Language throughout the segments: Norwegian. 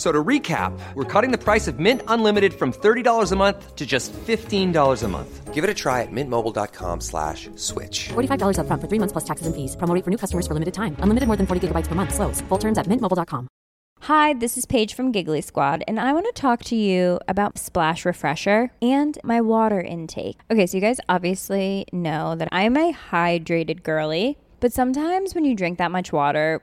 F- So to recap, we're cutting the price of Mint Unlimited from $30 a month to just $15 a month. Give it a try at mintmobile.com slash switch. $45 upfront for three months plus taxes and fees. Promo for new customers for limited time. Unlimited more than 40 gigabytes per month. Slows. Full terms at mintmobile.com. Hi, this is Paige from Giggly Squad, and I want to talk to you about Splash Refresher and my water intake. Okay, so you guys obviously know that I'm a hydrated girly, but sometimes when you drink that much water,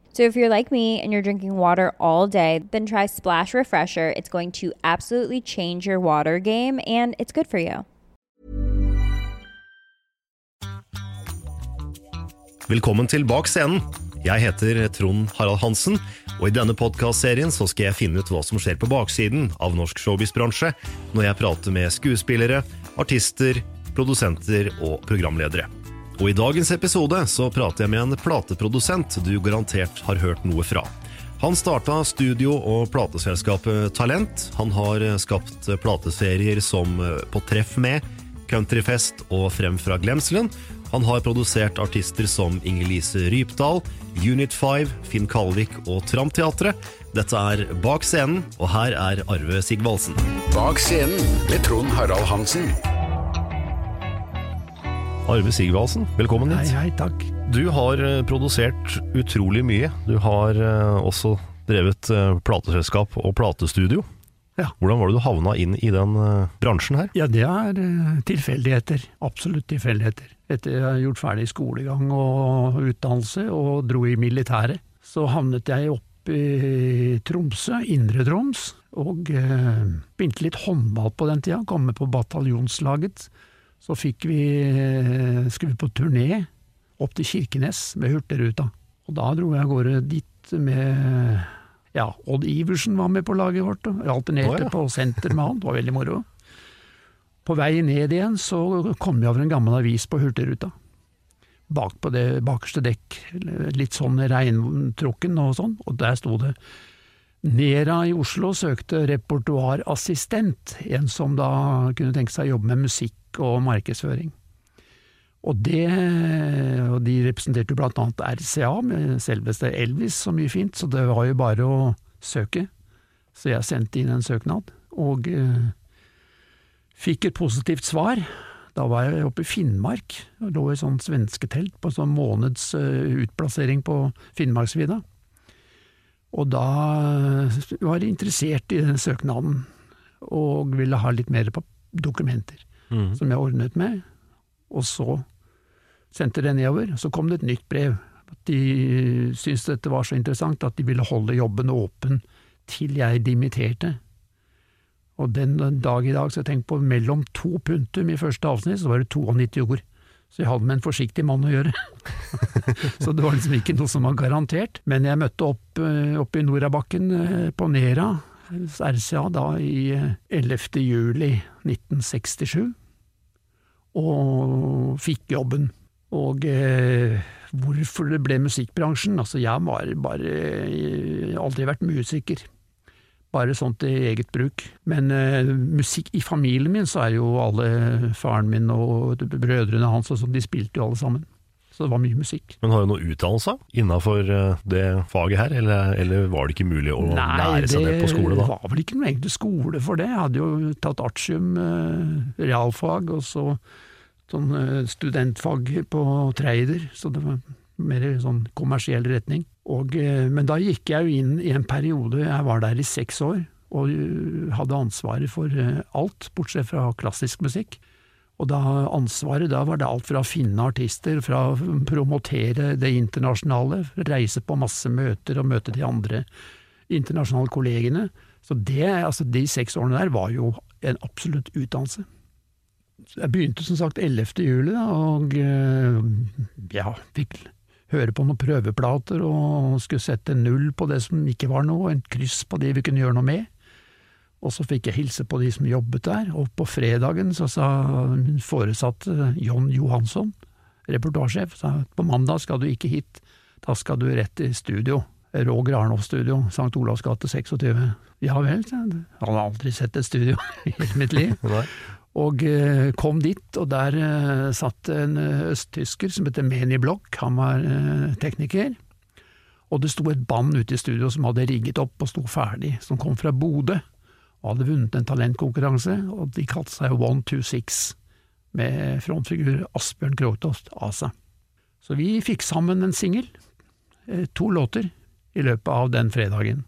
So if you're like me and you're drinking water all day, then try Splash Refresher. It's going to absolutely change your water game and it's good for you. Velkommen til Bak scenen. Jeg heter Trond Harald Hansen, og i denne podkastserien skal jeg finne ut hva som skjer på baksiden av norsk showbiz-bransje når jeg prater med skuespillere, artister, produsenter og programledere. Og i dagens episode så prater jeg med en plateprodusent du garantert har hørt noe fra. Han starta studio- og plateselskapet Talent. Han har skapt plateserier som På treff med, Countryfest og Frem fra glemselen. Han har produsert artister som Inger-Lise Rypdal, Unit 5, Finn Kalvik og Tramteatret. Dette er Bak scenen, og her er Arve Sigvaldsen. Bak scenen med Trond Harald Hansen. Arve Sigvaldsen, velkommen Hei, hit. hei, takk. Du har eh, produsert utrolig mye. Du har eh, også drevet eh, plateselskap og platestudio. Ja. Hvordan var det du havna inn i den bransjen her? Ja, det er tilfeldigheter. Absolutt tilfeldigheter. Etter jeg har gjort ferdig skolegang og utdannelse og dro i militæret, så havnet jeg opp i Tromsø, Indre Troms, og eh, begynte litt håndball på den tida. Kom med på bataljonslaget. Så fikk vi, eh, skulle på turné opp til Kirkenes med Hurtigruta. Og da dro jeg av gårde dit med ja, Odd Iversen var med på laget vårt, og jeg alternerte oh, ja. på senter med han, det var veldig moro. På vei ned igjen så kom jeg over en gammel avis på Hurtigruta. Bak på det bakerste dekk, litt sånn regntrukken og sånn, og der sto det Nera i Oslo søkte repertoarassistent, en som da kunne tenke seg å jobbe med musikk og markedsføring. Og det, og de representerte jo blant annet RCA, med selveste Elvis så mye fint, så det var jo bare å søke. Så jeg sendte inn en søknad, og eh, fikk et positivt svar. Da var jeg oppe i Finnmark, og lå i sånn svensketelt på en sånn måneds eh, utplassering på Finnmarksvidda. Og da eh, var jeg interessert i den søknaden, og ville ha litt mer på dokumenter, som jeg ordnet med. Og så sendte det nedover, så kom det et nytt brev. At de syntes dette var så interessant at de ville holde jobben åpen til jeg dimitterte. Og den dag i dag, så jeg tenker på mellom to punktum i første avsnitt, så var det 92 ord. Så jeg hadde med en forsiktig mann å gjøre. så det var liksom ikke noe som var garantert. Men jeg møtte opp opp i Norabakken eh, på Nera, RCA, da i eh, 11. juli 1967 og fikk jobben. Og eh, hvorfor det ble musikkbransjen? Altså, jeg har eh, aldri vært musiker. Bare sånt i eget bruk. Men eh, musikk i familien min, så er jo alle faren min og brødrene hans og sånn, de spilte jo alle sammen. Så det var mye musikk. Men har du noe utdannelse innafor det faget her, eller, eller var det ikke mulig å lære seg det på skole da? det var vel ikke noe egentlig skole for det. Jeg hadde jo tatt artium, eh, realfag, og så sånn eh, studentfag på trader, så det var mer sånn kommersiell retning. Og, eh, men da gikk jeg jo inn i en periode, jeg var der i seks år, og eh, hadde ansvaret for eh, alt, bortsett fra klassisk musikk. Og da ansvaret da var det alt fra å finne artister, fra å promotere det internasjonale, reise på masse møter og møte de andre internasjonale kollegene. Så det, altså de seks årene der var jo en absolutt utdannelse. Jeg begynte som sagt 11. juli, og ja, fikk høre på noen prøveplater og skulle sette null på det som ikke var noe, en kryss på de vi kunne gjøre noe med. Og så fikk jeg hilse på de som jobbet der, og på fredagen så sa min foresatte John Johansson, reportasjesjef, sa på mandag skal du ikke hit, da skal du rett i studio. Roger Arnolf-studio, St. Olavs gate 26. Ja vel. Han har aldri sett et studio i hele mitt liv. Og eh, kom dit, og der eh, satt en eh, østtysker som heter Meni Bloch, han var tekniker. Og det sto et band ute i studio som hadde rigget opp og sto ferdig, som kom fra Bodø og hadde vunnet en talentkonkurranse, og de kalte seg One Two Six, med frontfigur Asbjørn Krogtoft, ASA. Så vi fikk sammen en singel, to låter, i løpet av den fredagen.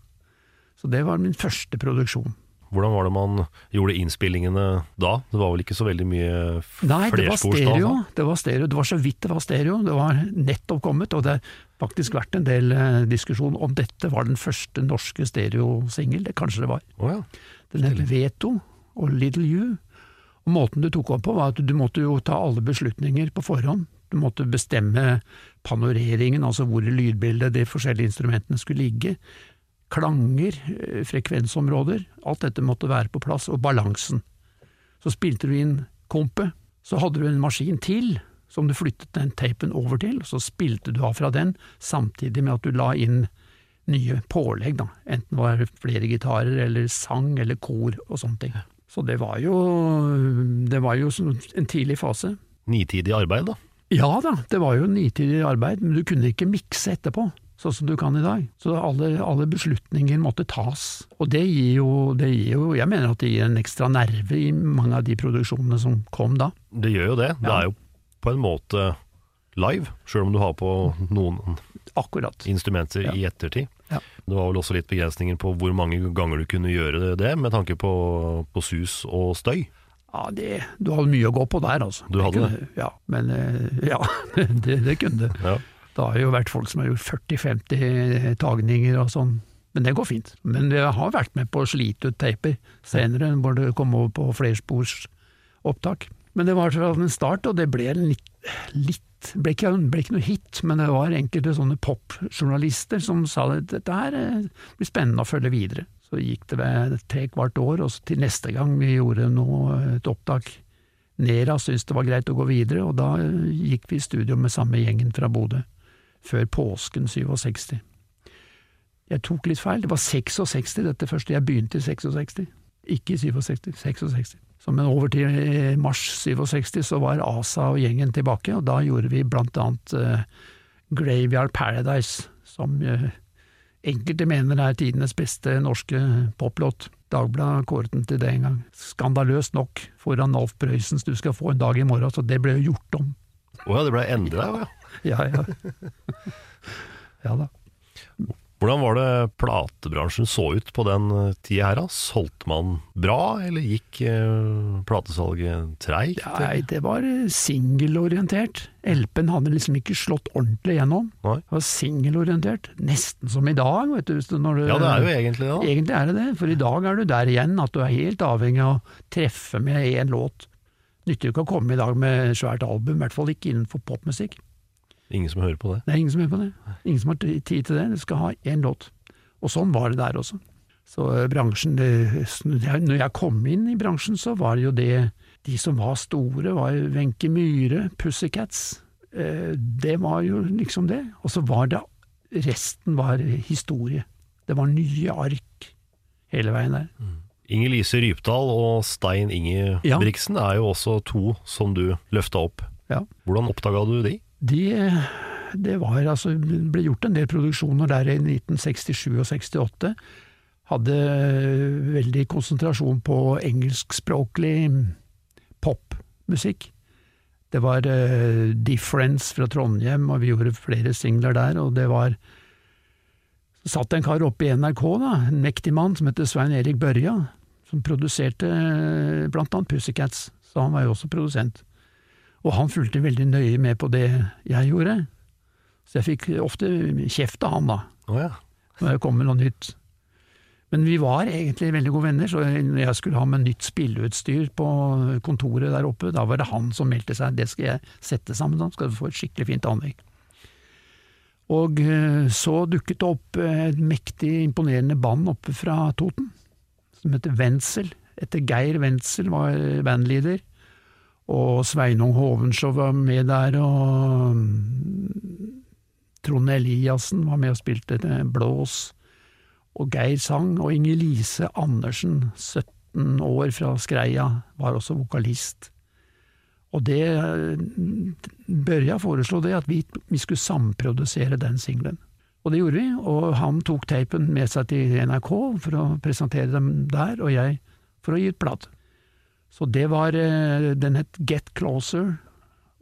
Så det var min første produksjon. Hvordan var det man gjorde innspillingene da? Det var vel ikke så veldig mye f- Nei, det var flerspors da, stereo. da? Det var stereo. Det var så vidt det var stereo. Det var nettopp kommet, og det har faktisk vært en del eh, diskusjon om dette var den første norske stereosingel. Det kanskje det var. Oh, ja. Den het Veto og Little You. Og måten du tok opp på var at du måtte jo ta alle beslutninger på forhånd. Du måtte bestemme panoreringen, altså hvor i lydbildet de forskjellige instrumentene skulle ligge. Klanger, eh, frekvensområder, alt dette måtte være på plass, og balansen. Så spilte du inn kompet, så hadde du en maskin til som du flyttet den tapen over til, og så spilte du av fra den, samtidig med at du la inn nye pålegg, da, enten det var flere gitarer eller sang eller kor og sånne ting. Så det var jo, det var jo en tidlig fase. Nitidig arbeid, da. Ja da, det var jo nitidig arbeid, men du kunne ikke mikse etterpå, sånn som du kan i dag. Så alle, alle beslutninger måtte tas, og det gir, jo, det gir jo Jeg mener at det gir en ekstra nerve i mange av de produksjonene som kom da. Det gjør jo det. Det er jo på en måte live, sjøl om du har på noen Akkurat. instrumenter Ja. i ettertid. Ja. Det var vel også litt begrensninger på hvor mange ganger du kunne gjøre det, med tanke på, på sus og støy. Ja, det, du hadde mye å gå på der, altså. Du hadde kunne, Ja, men eh, ja, det, det kunne du. Ja. Det har jo vært folk som har gjort 40-50 tagninger og sånn, men det går fint. Men jeg har vært med på å slite ut teiper senere, hvor det kom over på flersporsopptak. Men det var en start, og det ble litt, litt ble ikke, ble ikke noe hit, men det var enkelte sånne popjournalister som sa at dette her eh, blir spennende å følge videre. Så gikk det ved tre kvart år, og til neste gang vi gjorde noe, et opptak Nera syntes det var greit å gå videre, og da eh, gikk vi i studio med samme gjengen fra Bodø, før påsken 67. Jeg tok litt feil, det var 66 dette første, jeg begynte i 66, ikke i 67, 66. Så, men over til eh, mars 67 så var Asa og gjengen tilbake, og da gjorde vi blant annet uh, Graveyard Paradise, som uh, enkelte mener er tidenes beste norske poplåt. Dagbladet kåret den til det en gang. Skandaløst nok, foran Alf Prøysens Du skal få en dag i morgen, så det ble jo gjort om. Å ja, det ble endra, ja. Ja, ja. ja da. Hvordan var det platebransjen så ut på den eh, tida her? Solgte man bra, eller gikk eh, platesalget treigt? Nei, det var eh, singelorientert. LP-en hadde liksom ikke slått ordentlig gjennom. Nei. Det var singelorientert. Nesten som i dag, vet du. Når du Ja, det er jo egentlig det, da. Egentlig er det det, for i dag er du der igjen, at du er helt avhengig av å treffe med én låt. Nytter jo ikke å komme i dag med svært album, i hvert fall ikke innenfor popmusikk. Ingen som hører på det. Det er ingen som hører på det. Ingen som har tid til det. Du skal ha én låt. Og sånn var det der også. Så eh, bransjen det, Når jeg kom inn i bransjen, så var det jo det De som var store, var jo Wenche Myhre, Pussycats. Eh, Det var jo liksom det. Og så var det Resten var historie. Det var nye ark hele veien der. Inger Lise Rypdal og Stein Inge Ja. Er jo også to som du løfta opp. Ja. Hvordan oppdaga du de? Det, det var altså ble gjort en del produksjoner der i 1967 og 68. Hadde veldig konsentrasjon på engelskspråklig popmusikk. Det var uh, Difference fra Trondheim, og vi gjorde flere singler der, og det var Så satt en kar oppe i NRK, da, en mektig mann som heter Svein Erik Børja, som produserte uh, blant annet Pussycats, så han var jo også produsent. Og han fulgte veldig nøye med på det jeg gjorde, så jeg fikk ofte kjeft av han, da, oh, ja. når det kom med noe nytt. Men vi var egentlig veldig gode venner, så når jeg skulle ha med nytt spilleutstyr på kontoret der oppe, da var det han som meldte seg, det skal jeg sette sammen, da skal du få et skikkelig fint anlegg. Og eh, så dukket det opp et mektig imponerende band oppe fra Toten, som heter Wenzel. Etter Geir Wenzel var bandleader, og Sveinung Hovenskjold var med der, og mm, Trond Eliassen var med og spilte blås og Geir sang, og Inger-Lise Andersen, 17 år fra Skreia, var også vokalist. Og det Børja foreslo det, at vi, vi skulle samprodusere den singelen. Og det gjorde vi, og han tok teipen med seg til NRK for å presentere dem der, og jeg for å gi ut plate. Så det var eh, Den het Get Closer,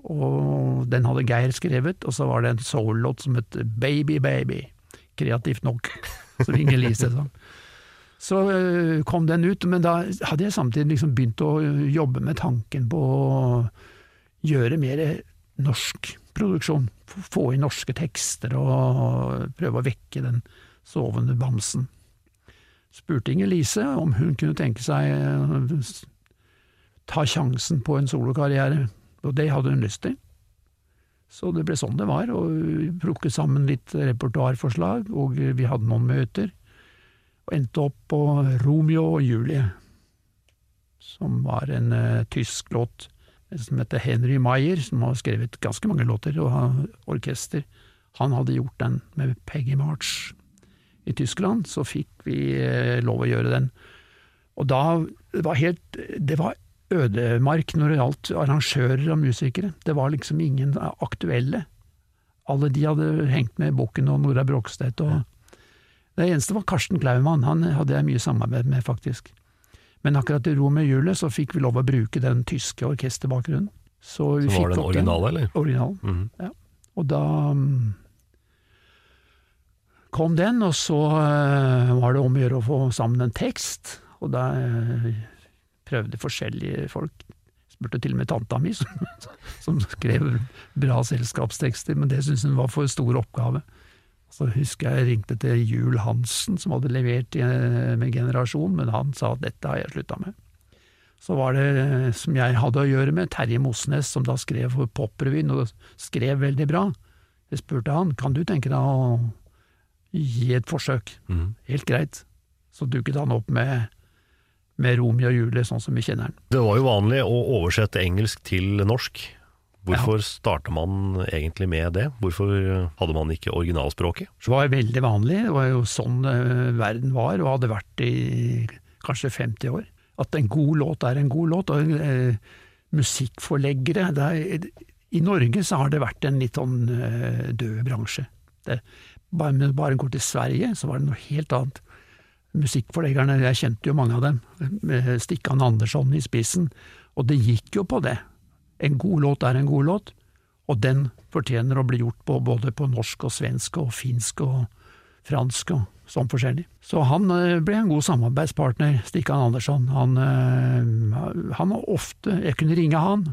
og den hadde Geir skrevet, og så var det en soul-låt som het Baby Baby. Kreativt nok, som Inger-Lise sa. Så øh, kom den ut, men da hadde jeg samtidig liksom begynt å jobbe med tanken på å gjøre mer norsk produksjon. Få inn norske tekster og prøve å vekke den sovende bamsen. Spurte Inger-Lise om hun kunne tenke seg s- ta sjansen på en solokarriere, og det hadde hun lyst til. Så det ble sånn det var, og vi plukket sammen litt repertoarforslag, og vi hadde noen møter, og endte opp på Romeo og Julie, som var en uh, tysk låt som heter Henry Meyer, som har skrevet ganske mange låter og har orkester. Han hadde gjort den med Peggy March i Tyskland, så fikk vi uh, lov å gjøre den. Og da det var helt Det var ødemark når det gjaldt arrangører og musikere. Det var liksom ingen aktuelle. Alle de hadde hengt med Bukken og Nora Brogstedt og Det eneste var Karsten Klaumann, han hadde jeg mye samarbeid med, faktisk. Men akkurat i Romeo og Julie så fikk vi lov å bruke den tyske orkesterbakgrunnen. Så, vi Så var den originale, eller? Originalen, Mhm. ja. Og da mm, kom den, og så eh, var det om å gjøre å få sammen en tekst, og da eh, prøvde forskjellige folk. Spurte til og med tanta mi, som, som skrev bra selskapstekster, men det syntes hun var for stor oppgave. Så husker jeg ringte til Jul Hansen, som hadde levert med Generasjon, men han sa at dette har jeg slutta med. Så var det, som jeg hadde å gjøre med, Terje Mosnes, som da skrev for Poprevyen, og skrev veldig bra. Jeg spurte han, kan du tenke deg å gi et forsøk? Mm. Helt greit. Så dukket han opp med, med Romeo og Julie, sånn som vi kjenner den. Det var jo vanlig å oversette engelsk til norsk. Hvorfor starta man egentlig med det? Hvorfor hadde man ikke originalspråket? Det var veldig vanlig, det var jo sånn eh, verden var, og hadde vært i kanskje 50 år. At en god låt er en god låt, og eh, musikkforleggere det er, I Norge så har det vært en litt sånn eh, død bransje. Det, bare, bare går til Sverige, så var det noe helt annet. Musikkforleggerne, jeg kjente jo mange av dem, med Stikkan Andersson i spissen, og det gikk jo på det. En god låt er en god låt, og den fortjener å bli gjort på både på norsk og svensk og finsk og fransk og sånn forskjellig. Så han eh, ble en god samarbeidspartner, Stikkan Andersson. Han, eh, han var ofte Jeg kunne ringe han,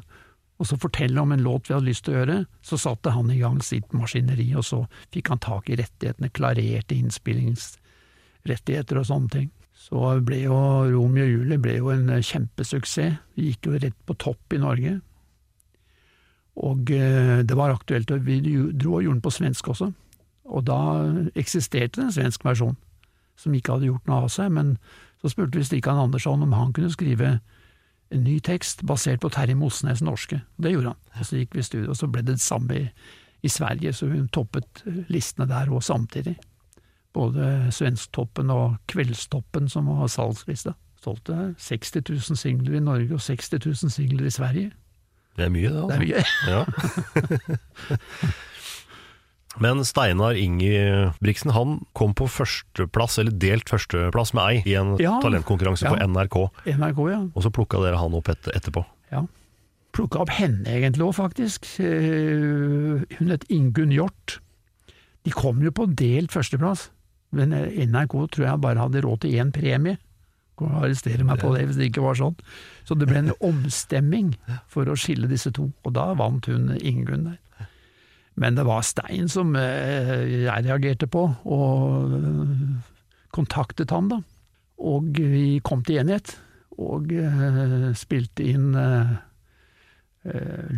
og så fortelle om en låt vi hadde lyst til å gjøre. Så satte han i gang sitt maskineri, og så fikk han tak i rettighetene, klarerte innspillingsrettigheter og sånne ting. Så ble jo Romeo og Julie ble jo en kjempesuksess. Vi gikk jo rett på topp i Norge. Og eh, det var aktuelt, vi dro og gjorde den på svensk også. Og da eksisterte det en svensk versjon, som ikke hadde gjort noe av seg, men så spurte vi Stikkan Andersson om han kunne skrive en ny tekst basert på Terje Mosnes' norske. Det gjorde han. Og så gikk vi i studio, og så ble det det samme i, i Sverige, så hun toppet listene der òg samtidig. Både Svensktoppen og Kveldstoppen, som har salgslista. Solgte 60 000 singler i Norge og 60 000 singler i Sverige. Det er mye, det. Det er mye. Ja. Men Steinar Ingebrigtsen han kom på førsteplass, eller delt førsteplass med ei, i en Ja. talentkonkurranse på NRK. NRK, ja. Og så plukka dere han opp etter, etterpå. ja. Plukka opp henne egentlig òg, faktisk. Eh, Hun het Ingunn Hjort. De kom jo på delt førsteplass, men eh, NRK tror jeg bare hadde råd til én premie. Kan arrestere meg på det hvis det ikke var sånn. Så det ble en omstemming for å skille disse to, og da vant hun Ingunn der. Men det var Stein som eh, jeg reagerte på, og eh, kontaktet han da. Og vi kom til enighet, og spilte inn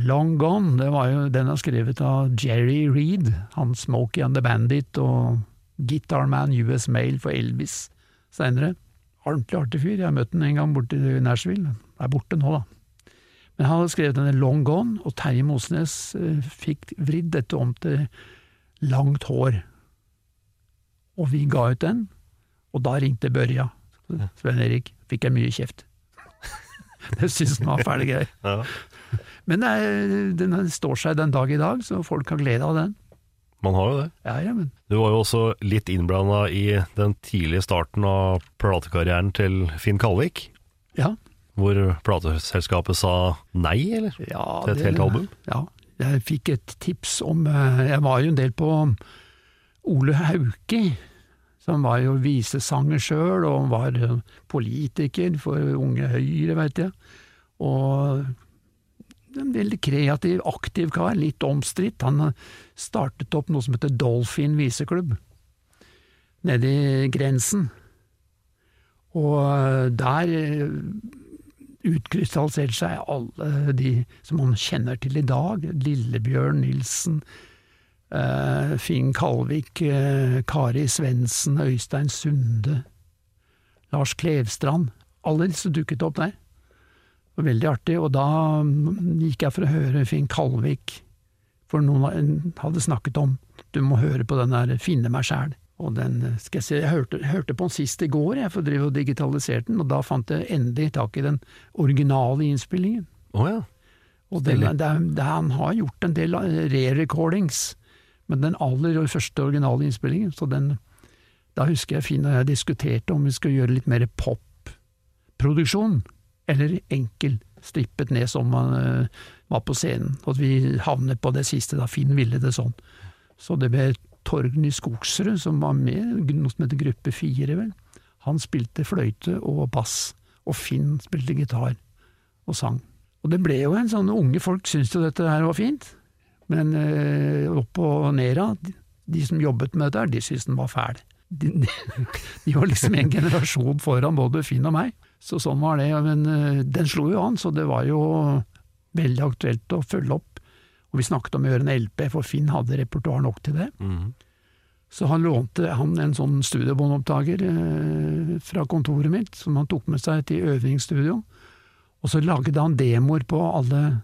Long Gone. Det var jo, den er skrevet av Jerry Reed, han Smokey and the Bandit og Guitarman US Mail for Elvis seinere. Ordentlig artig fyr, jeg har møtt han en gang borte i Nashville. Er borte nå, da. Men han hadde skrevet denne Long Gone, og Terje Mosnes eh, fikk vridd dette om til Langt hår. Og vi ga ut den, og da ringte Børja. Svein Erik fikk jeg mye kjeft. det syns han var fæle greier. Ja. Men er- den står seg den dag i dag, så folk har glede av den. Man har jo det. Ja, ja, men Du var jo også litt innblanda i den tidlige starten av platekarrieren til Finn Kalvik. ja. Hvor plateselskapet sa nei, eller? ja Til et helt album? Ja. Jeg fikk et tips om eh, Jeg var jo en del på Ole Hauki, som var jo visesanger sjøl, og var eh, politiker for Unge Høyre, veit jeg. Og en veldig kreativ, aktiv kar, litt omstridt. Han startet opp noe som heter Dolphin viseklubb, nede i grensen. Og der eh, utkrystalliserte seg alle de som man kjenner til i dag. Lillebjørn Nilsen, eh, Finn Kalvik, eh, Kari Svendsen, Øystein Sunde, Lars Klevstrand. Alle disse dukket opp der. Det var veldig artig, og da mm, gikk jeg for å høre Finn Kalvik, for noen hadde snakket om du må høre på den der Finne meg sjæl. Og den, skal jeg si, jeg hørte, hørte på den sist i går, jeg, for drive og digitaliserte den, og da fant jeg endelig tak i den originale innspillingen. Oh, ja. Og den, er- det, han har gjort en del eh, re-recordings, men den aller første originale innspillingen, så den Da husker jeg Finn og jeg diskuterte om vi skulle gjøre litt mer popproduksjon, eller enkel, strippet ned som man eh, var på scenen. Og at vi havnet på det siste, da Finn ville det sånn. Så det ble Torgny Skogsrud som var med, noe som heter Gruppe Fire, vel. Han spilte fløyte og bass, og Finn spilte gitar og sang. Og det ble jo en sånn Unge folk syntes jo dette her var fint, men eh, opp og neda, de, de som jobbet med dette, her, de syntes den var fæl. De, de, de var liksom en generasjon foran både Finn og meg, så sånn var det. Men eh, den slo jo an, så det var jo veldig aktuelt å følge opp. Og vi snakket om å gjøre en LP, for Finn hadde repertoar nok til det. Mhm. Så han lånte han en sånn studiobåndopptaker eh, fra kontoret mitt, som han tok med seg til øvingsstudio. Og så lagde han demoer på alle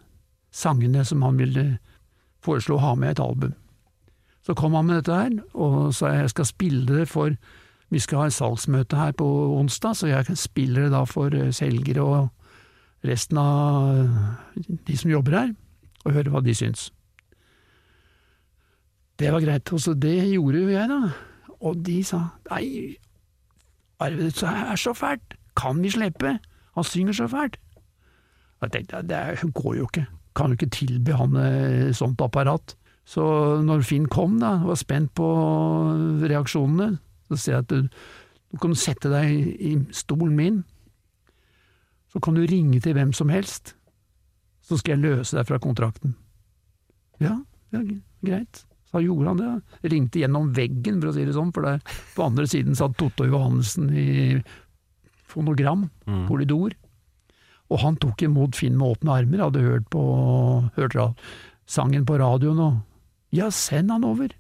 sangene som han ville foreslå å ha med i et album. Så kom han med dette her, og sa jeg skal spille det for Vi skal ha et salgsmøte her på onsdag, så jeg spiller det da for eh, selgere og resten av eh, de som jobber her, og høre hva de syns. Det var greit, og så det gjorde jo jeg, da. Og de sa nei, Arve, det er så fælt, kan vi slippe? Han synger så fælt. Jeg tenkte det går jo ikke, kan jo ikke tilby han eh, sånt apparat. Så når Finn kom, da, var spent på reaksjonene, så sier jeg at du, du kan sette deg i, i stolen min, så kan du ringe til hvem som helst, så skal jeg løse deg fra kontrakten. Ja, ja greit. Så gjorde han det. Ringte gjennom veggen, for å si det sånn, for der på andre siden satt Totto Johannessen i fonogram, polydor. Og han tok imot Finn med åpne armer, hadde hørt, på, hørt sangen på radioen og Ja, send han over!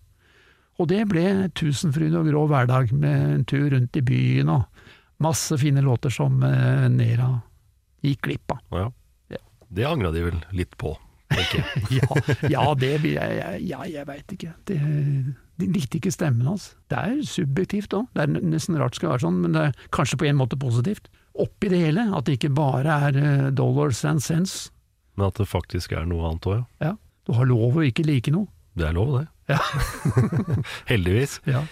Og det ble Tusenfryd og grå hverdag, med en tur rundt i byen og masse fine låter som eh, Nera gikk glipp av. Ja. Det angra de vel litt på, tenker jeg. ja, ja, det vil jeg Ja, jeg veit ikke. Det, de likte ikke stemmen hans. Det er subjektivt òg. Det er nesten rart det skal være sånn, men det er kanskje på en måte positivt. Oppi det hele, at det ikke bare er eh, dollars and cents, Men at det faktisk er noe annet òg, ja. Ja. Du har lov å ikke like noe. Det er lov, det. Ja. Heldigvis. Ja.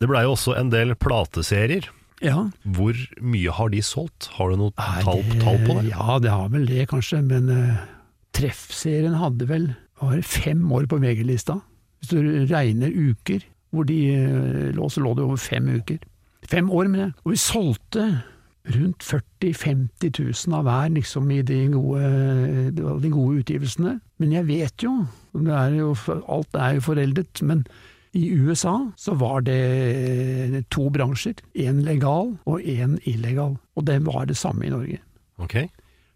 Det blei jo også en del plateserier. ja. Hvor mye har de solgt? Har du noe Nei, tall, tall på det? Ja, det har vel det, kanskje. Men uh, Treffserien hadde vel var fem år på VG-lista. Hvis du regner uker, hvor de uh, lå, så lå det over fem uker. Fem år, mener jeg. Og vi solgte rundt 40 000-50 000 av hver liksom, i de gode, de gode utgivelsene. Men jeg vet jo, det er jo, alt er jo foreldet, men i USA så var det to bransjer. Én legal og én illegal. Og det var det samme i Norge. Okay.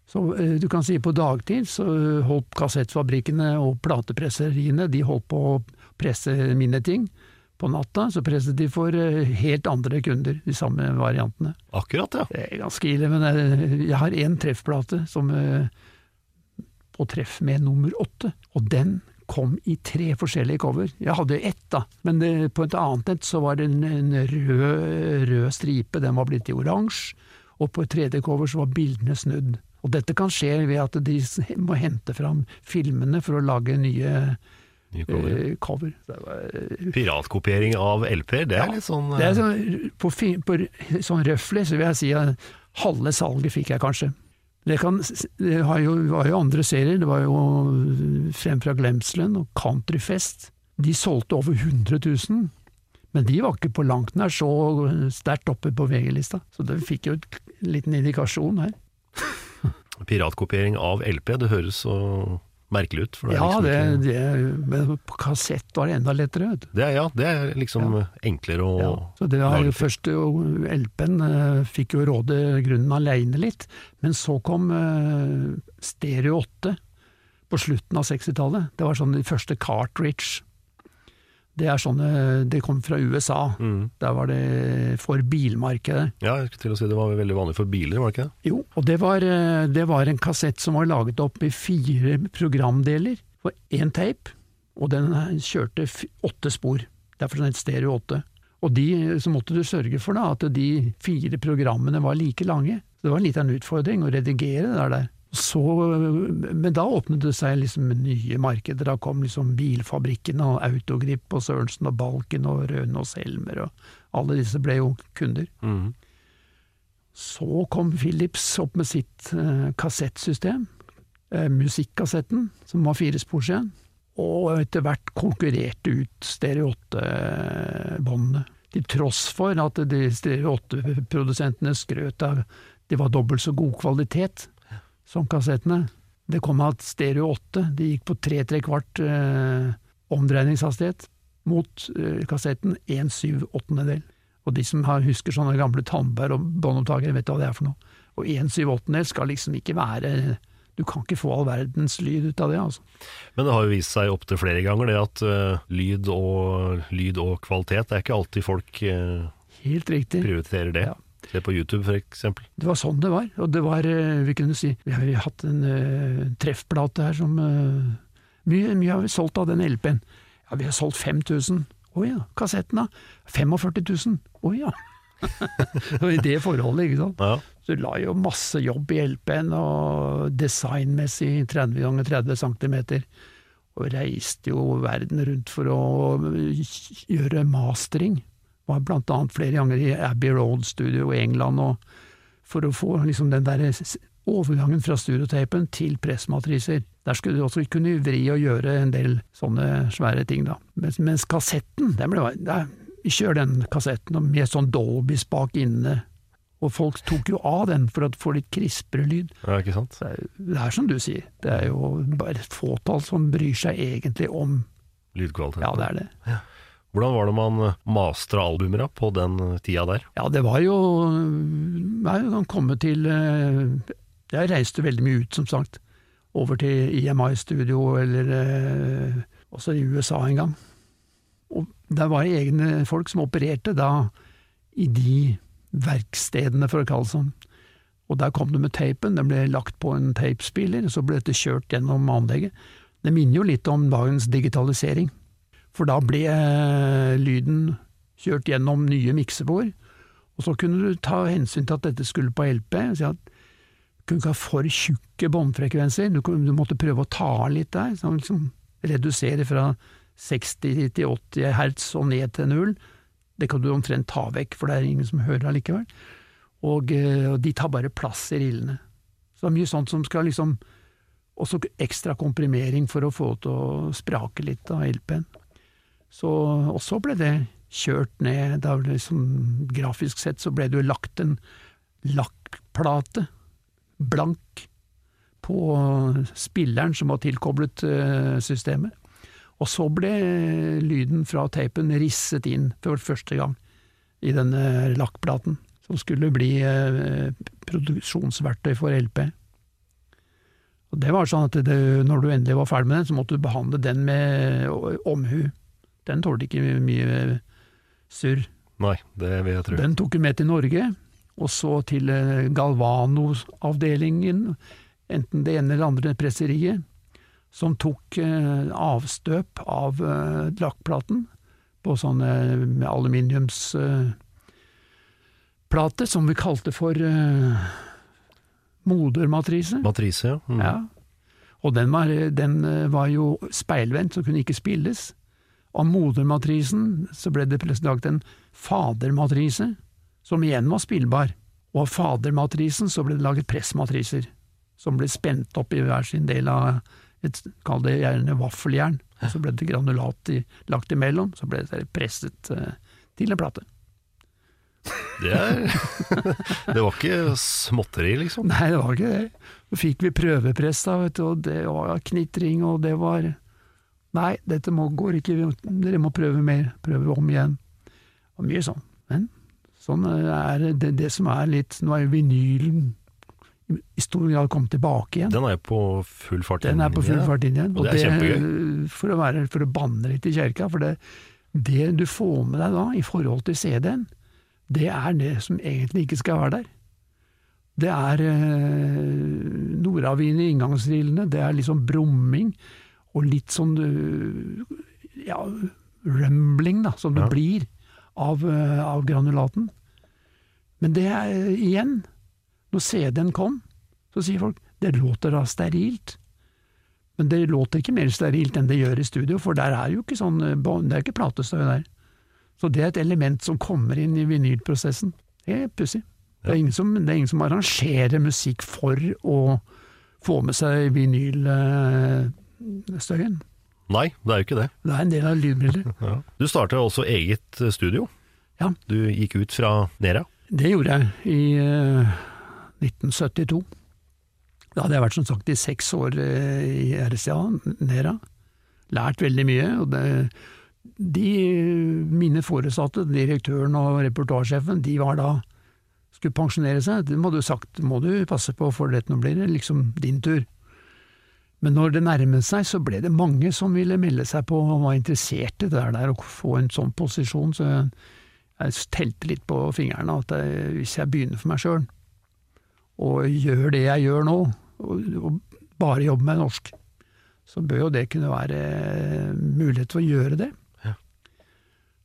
Så eh, du kan si på dagtid så holdt kassettfabrikkene og platepresseriene de holdt på å presse mine ting. På natta så presset de for eh, helt andre kunder, de samme variantene. Akkurat, ja. Det er ganske ille, men eh, jeg har én treffplate som på treff med nummer åtte, og den kom i tre forskjellige cover. Jeg hadde ett, da, men på et annet nett så var det en, en rød, rød stripe, den var blitt i oransje, og på et tredje cover så var bildene snudd. Og dette kan skje ved at de må hente fram filmene for å lage nye cover. eh, cover. Var, eh, Piratkopiering av LP-er, det er litt sånn det er eh, sånn, på, på sånn røfflig så vil jeg si at halve salget fikk jeg kanskje. Det, kan, det har jo, var jo andre serier, det var jo Frem fra glemselen og Countryfest. De solgte over 100 000, men de var ikke på langt nær så sterkt oppe på VG-lista. Så det fikk jo et liten indikasjon her. piratkopiering av LP. Det høres så merkelig ut. Ja, liksom det, det, men på kassett var det enda lettere, vet det ja, det er liksom enklere å Ja, så det var jo først LP-en eh, fikk jo råde grunnen aleine litt, men så kom eh, Stereo 8 på slutten av 60-tallet. Det var sånn de første cartridge. Det er sånne, det kom fra USA. Mm. Der var det for bilmarkedet. Ja, jeg skulle til å si det var veldig vanlig for biler, var det ikke det? Jo, og det var, eh, det var en kassett som var laget opp i fire programdeler. For én tape, og den kjørte åtte spor. Derfor den het Stereo 8. Og de, så måtte du sørge for da, at de fire programmene var like lange. Det var litt av en utfordring å redigere det der. Så, men da åpnet det seg liksom nye markeder. Da kom liksom bilfabrikkene og Autogrip og Sørensen og Balken og Rønås Helmer og alle disse ble jo kunder. Mm. Så kom Philips opp med sitt eh, kassettsystem, eh, musikkassetten, som var firespors igjen, og etter hvert konkurrerte ut Stereo 8-båndene. Til tross for at de Stereo 8-produsentene skrøt av det var dobbelt så god kvalitet som kassettene. Det kom at Stereo 8 de gikk på tre tre kvart eh, omdreiningshastighet mot eh, kassetten 1 syv åttendedel. Og de som har, husker sånne gamle Tandberg og båndopptakere, vet hva det er for noe. Og 1 syv åttendedel skal liksom ikke være Du kan ikke få all verdens lyd ut av det, altså. Men det har jo vist seg opptil flere ganger det at eh, lyd, og, lyd og kvalitet, det er ikke alltid folk eh, Helt riktig. prioriterer det. Ja. Se på YouTube, eksempel. Det var sånn det var. Og det var, eh, vi kunne si Vi har hatt en uh, treffplate her som uh, mye, mye har vi solgt av den LP-en. Ja, vi har solgt 5000. Å ja. Kassetten, da? 45 000. Å ja. og i det forholdet, ikke sant. Ja. Så du la jo masse jobb i LP-en, og designmessig 30 ganger 30 cm. Og reiste jo verden rundt for å gjøre mastering. Var blant annet flere ganger i Abbey Road Studio i England, og for å få liksom den der overgangen fra studiotapen til pressmatriser. Der skulle du også kunne vri og gjøre en del sånne svære ting, da. Mens, mens kassetten, den ble der, Vi kjører den kassetten med sånn Dolby-spak inne, og folk tok jo av den for å få litt krispere lyd. ja, ikke sant? Det er, det er som du sier, det er jo bare et fåtall som bryr seg egentlig om Lydkvalitet. Ja, det er det. Hvordan var det man mastra albumer på den tida der? Ja, det var jo Jeg kan komme til eh, Jeg reiste veldig mye ut, som sagt. Over til IMI-studio, eller eh, også i USA en gang. Og der var det egne folk som opererte da i de verkstedene, for å kalle det sånn. Og der kom det med tapen, den ble lagt på en tapespiller, så ble dette kjørt gjennom anlegget. Det minner jo litt om dagens digitalisering. For da ble eh, lyden kjørt gjennom nye miksebord, og så kunne du ta hensyn til at dette skulle på LP. Si at du kunne ikke ha for tjukke båndfrekvenser, du, du måtte prøve å ta av litt der, sånn liksom redusere fra 60 til 80 hertz og ned til null. Det kan du omtrent ta vekk, for det er ingen som hører allikevel. Og, eh, og de tar bare plass i rillene. Så det er mye sånt som skal liksom Også ekstra komprimering for å få det til å sprake litt av LP-en. Så, og så ble det kjørt ned, da liksom, grafisk sett så ble det jo lagt en lakkplate, blank, på spilleren som var tilkoblet eh, systemet. Og så ble lyden fra tapen risset inn for første gang i denne lakkplaten, som skulle bli eh, produksjonsverktøy for LP. Og det var sånn at det, når du endelig var ferdig med den, så måtte du behandle den med omhu. Den tålte ikke mye surr. Nei, det vil jeg tro. Den tok hun med til Norge, og så til eh, Galvano-avdelingen, enten det ene eller andre presseriet, som tok eh, avstøp av eh, lakkplaten på sånne med aluminiumsplate, som vi kalte for eh, modermatrise. Matrise, ja. Mm. Ja. Og den var, den eh, var jo speilvendt, så kunne ikke spilles. Av modermatrisen så ble det laget en fadermatrise, som igjen var spillbar. Og av fadermatrisen så ble det laget pressmatriser, som ble spent opp i hver sin del av et, kall det gjerne vaffeljern. Og så ble det granulat i, lagt imellom, så ble det presset eh, til en plate. Det, er, det var ikke småtteri, liksom. Nei, det var ikke det. Så fikk vi prøvepress, da, vet du, og det var knitring, og det var Nei, dette må, går ikke, dere må prøve mer, prøve om igjen. Og mye sånn. Men sånn er det, det som er litt Nå er jo vinylen i stor grad kommet tilbake igjen. Den er på full fart inn. Den er på full fart inn igjen. Og det er kjempegøy. For å, være, for å banne litt i kjerka, for det, det du får med deg da, i forhold til CD-en, det er det som egentlig ikke skal være der. Det er eh, nordavind i inngangsrillene, det er liksom brumming, og litt sånn eh, ja, rumbling, da, som det Ja. blir av, eh, av granulaten. Men det er eh, igjen, når CD-en kom, så sier folk det låter da sterilt. Men det låter ikke mer sterilt enn det gjør i studio, for der er jo ikke sånn, eh, det er ikke platestøy der. Så det er et element som kommer inn i vinylprosessen. Det er pussig. Det, er ingen som- det er ingen som arrangerer musikk for å få med seg vinylstøyen. Nei, det er jo ikke det. Det er en del av lydbildet. Ja. Du startet også eget eh, studio. Ja. Du gikk ut fra Nera. Det gjorde jeg i eh, 1972. Da hadde jeg vært som sagt i seks år eh, i RCA, Nera. Lært veldig mye. og det, de, Mine foresatte, direktøren og reportasjesjefen, de var da skulle pensjonere seg. Det må du sagt, må du passe på, for dette nå blir det liksom din tur. Men når det nærmet seg, så ble det mange som ville melde seg på og var interessert i det der, å få en sånn posisjon. Så jeg, jeg telte litt på fingrene at jeg, hvis jeg begynner for meg sjøl, og gjør det jeg gjør nå, og, og bare jobber med norsk, så bør jo det kunne være mulighet for å gjøre det. Ja.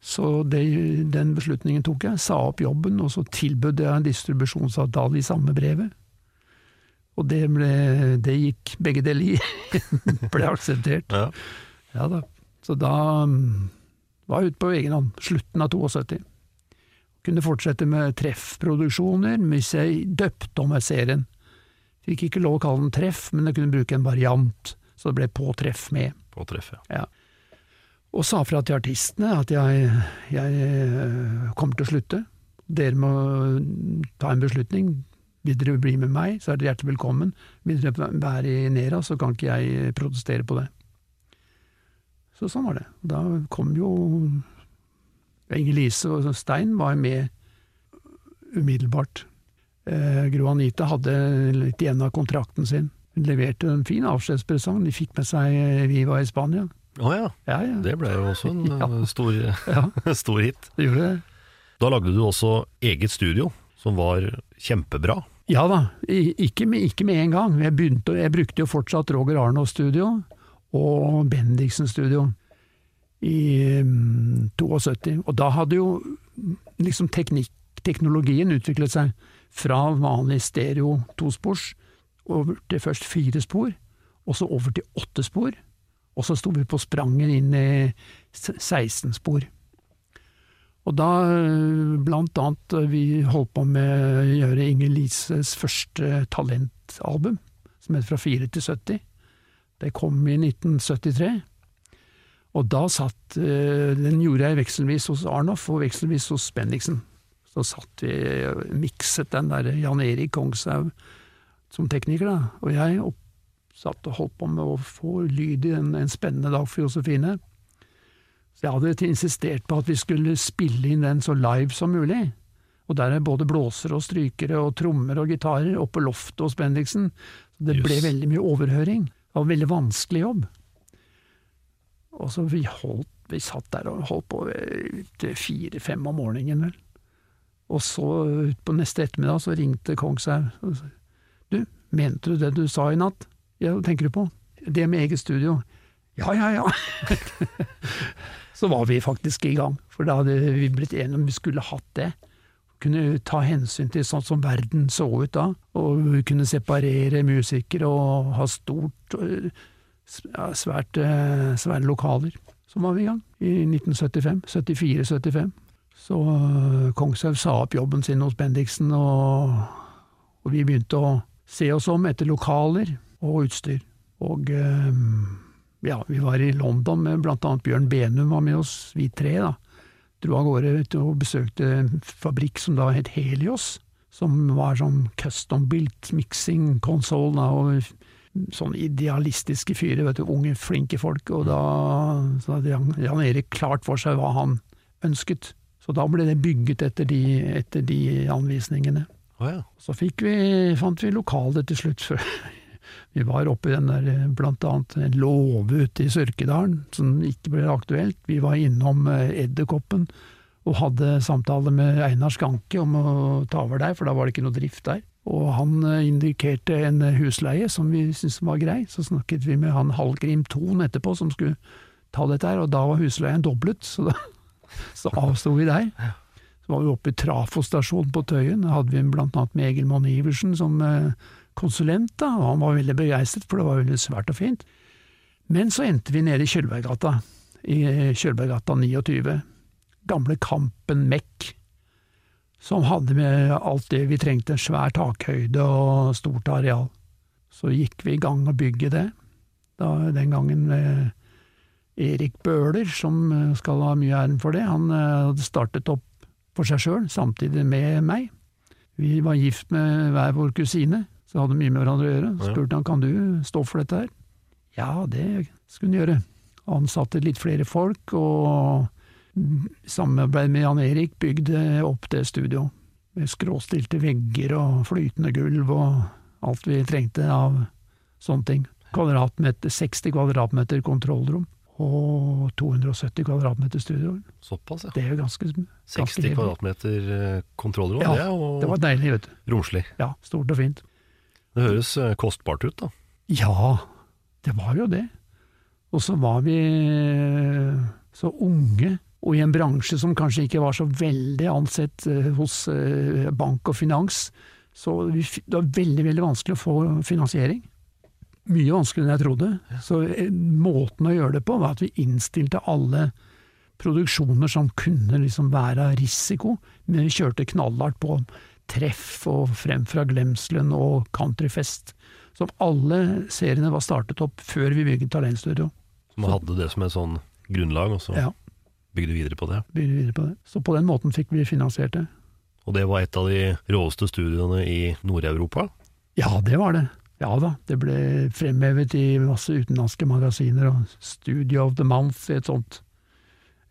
Så det, den beslutningen tok jeg. Sa opp jobben, og så tilbød jeg en distribusjonsavtale i samme brevet. Og det, ble, det gikk begge deler i. ble akseptert. Ja. Ja da. Så da mm, var jeg ute på egen hånd. Slutten av 72. Kunne fortsette med treffproduksjoner hvis jeg døpte om serien. Fikk ikke lov å kalle den treff, men jeg kunne bruke en variant, så det ble på treff med. På treff, Ja. Og sa fra til artistene at jeg, jeg eh, kommer til å slutte. Dere må ta en beslutning. Vil dere bli med meg, så er dere hjertelig velkommen. Vil dere være i Nera, så kan ikke jeg protestere på det. Så sånn var det. Da kom jo Inger-Lise og Stein var med umiddelbart. Eh, Gro Anita hadde litt igjen av kontrakten sin. Hun leverte en fin avskjedspresang. De fikk med seg eh, Viva i Spania. Å ja. Ja, ja. Det ble jo også en Ja. eh, stor, stor hit. det gjorde det. Da lagde du også eget studio, som var kjempebra. Ja da, ikke med, ikke med en gang. Jeg, begynte, jeg brukte jo fortsatt Roger Arnaas studio og Bendiksen studio i um, 72. Og da hadde jo liksom teknikk, teknologien utviklet seg fra vanlig stereo tospors over til først fire spor, og så over til åtte spor. Og så sto vi på sprangen inn i 16 spor. Og da eh, blant annet eh, vi holdt på med å gjøre Inger Lises første talentalbum, som het Fra 4 til 70. Det kom i 1973. Og da satt eh, Den gjorde jeg vekselvis hos Arnoff og vekselvis hos Bendiksen. Så satt vi og mikset den der Jan Erik Kongshaug som tekniker, da. Og jeg satt og holdt på med å få lyd i en, en spennende dag for Josefine. Så jeg hadde insistert på at vi skulle spille inn den så live som mulig. Og der er både blåsere og strykere og trommer og gitarer oppe på loftet hos Bendiksen. Så det ble veldig mye overhøring. Det var en veldig vanskelig jobb. Og så vi holdt, vi satt der og holdt på til fire-fem om morgenen, vel. Og så utpå neste ettermiddag så ringte Kongshaug og sa Du, mente du det du sa i natt? Ja, hva tenker du på? Det med eget studio. Ja, ja, ja. så var vi faktisk i gang, for da hadde vi blitt enige om vi skulle hatt det. Kunne ta hensyn til sånn som verden så ut da, og vi kunne separere musikere og ha stort, ja, svært, øh, svære lokaler. Så var vi i gang, i 1975. 74-75. Så øh, Kongshaug sa opp jobben sin hos Bendiksen, og, og vi begynte å se oss om etter lokaler og utstyr. Og øh, ja, vi var i London med blant annet Bjørn Benum var med oss, vi tre, da. Dro av gårde og besøkte en fabrikk som da het Helios, som var sånn custom-built mixing console, da, og sånn idealistiske fyrer, vet du, unge, flinke folk, og da så hadde Jan, Erik klart for seg hva han ønsket. Så da ble det bygget etter de, etter de anvisningene. Oh, ja. Så fikk vi, fant vi lokalet til slutt. Vi var oppe i den der, eh, blant annet en låve ute i Sørkedalen, som ikke ble aktuelt. Vi var innom eh, Edderkoppen og hadde samtale med Einar Skanke om å ta over der, for da var det ikke noe drift der. Og han eh, indikerte en husleie som vi syntes var grei, så snakket vi med han Hallgrim Thon etterpå, som skulle ta dette her, og da var husleien doblet, så da så avsto vi der. Så var vi oppe i Trafostasjonen på Tøyen, da hadde vi blant annet med Egil Monn Iversen som eh, konsulent, da, og han var veldig begeistret, for det var veldig svært og fint. Men så endte vi nede i Kjølberggata, i eh, Kjølberggata 29. Gamle Kampen Mek, som hadde med alt det vi trengte, svær takhøyde og stort areal. Så gikk vi i gang å bygge det, da, den gangen med Erik Bøhler, som eh, skal ha mye æren for det. Han eh, hadde startet opp for seg sjøl, samtidig med meg. Vi var gift med hver vår kusine, så hadde mye med hverandre å gjøre. Spurte han kan du stå for dette her. Ja, det skulle han gjøre. Han satte litt flere folk, og samarbeidet samarbeid med Jan Erik bygde opp det studio. Med skråstilte vegger og flytende gulv og alt vi trengte av sånne ting. Kvadratmeter, 60 kvadratmeter kontrollrom og 270 kvadratmeter studio. Såpass, ja. Det er jo ganske, ganske 60 kvadratmeter eh, kontrollrom, Ja, det er jo det var deilig, vet du. romslig. Ja, stort og fint. Det høres eh, kostbart ut, da. Ja, det var jo det. Og så var vi eh, så unge, og i en bransje som kanskje ikke var så veldig ansett eh, hos bank og finans, så det var veldig, veldig vanskelig å få finansiering. Mye vanskeligere enn jeg trodde. Så måten å gjøre det på var at vi innstilte alle produksjoner som kunne liksom være risiko, men vi kjørte knallhardt på treff og Frem fra glemselen og Countryfest. Som alle seriene var startet opp før vi bygget Talentstudio. Som hadde det som et sånn grunnlag, og så Ja, bygde videre på det. bygde videre på det. Så på den måten fikk vi finansiert det. Og det var et av de råeste studioene i Nord-Europa. Ja, det var det. Ja da, det ble fremhevet i masse utenlandske magasiner, og Studio of the Month, et sånt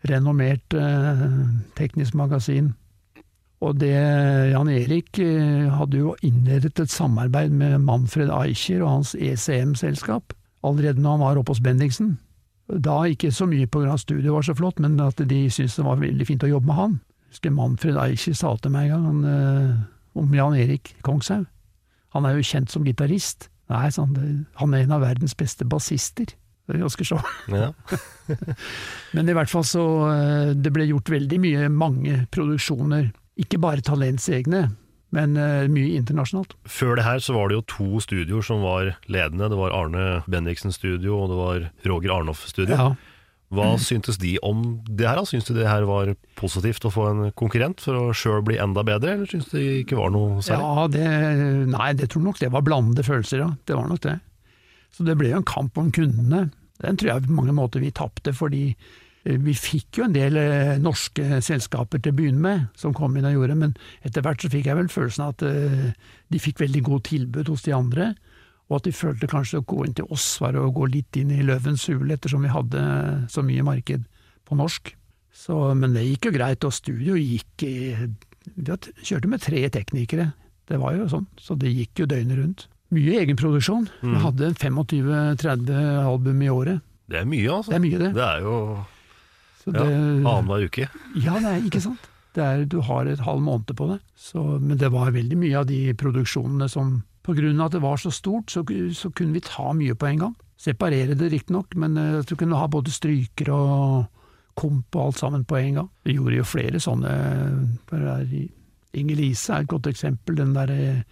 renommert eh, teknisk magasin. Og det Jan Erik eh, hadde jo innledet et samarbeid med Manfred Eicher og hans ECM-selskap allerede når han var oppe hos Bendiksen. Da ikke så mye på grunn studiet var så flott, men at de syntes det var veldig fint å jobbe med han. Jeg husker Manfred Eicher sa til meg en gang han, eh, om Jan Erik Kongshaug. Han er jo kjent som gitarist. Nei, han, det- han er en av verdens beste bassister. Det er ganske så. Ja. Men i hvert fall så eh, Det ble gjort veldig mye, mange produksjoner. Ikke bare Talents egne, Men eh, mye internasjonalt. Før det her så var det jo to studioer som var ledende. Det var Arne Bendiksen studio, og det var Roger Arnoff studio. Ja. Hva syntes de om det her? Syns de det her var positivt å få en konkurrent for å sjøl bli enda bedre, eller syns de det ikke var noe særlig? Ja, det, nei, det tror nok det var blandede følelser, ja. Det var nok det. Så det ble jo en kamp om kundene. Den tror jeg på mange måter vi tapte, fordi vi fikk jo en del eh, norske selskaper til å begynne med, som kom inn og gjorde, men etter hvert så fikk jeg vel følelsen av at eh, de fikk veldig godt tilbud hos de andre, og at de følte kanskje å gå inn til oss var å gå litt inn i løvens hule, ettersom vi hadde så mye marked på norsk. Så, men det gikk jo greit, og studio gikk i Vi kjørte med tre teknikere, det var jo sånn, så det gikk jo døgnet rundt. Mye egenproduksjon. Vi hadde 25-30 album i året. Det er mye, altså. Det er mye, det. Det er jo Så ja, det annenhver uke. ja, er ikke sant. Det er, du har et halv måned på det. Så, men det var veldig mye av de produksjonene som På grunn av at det var så stort, så, så kunne vi ta mye på en gang. Separere det riktignok, men at du kunne ha både stryker og komp og alt sammen på en gang. Vi gjorde jo flere sånne. for det er et godt eksempel. Den derre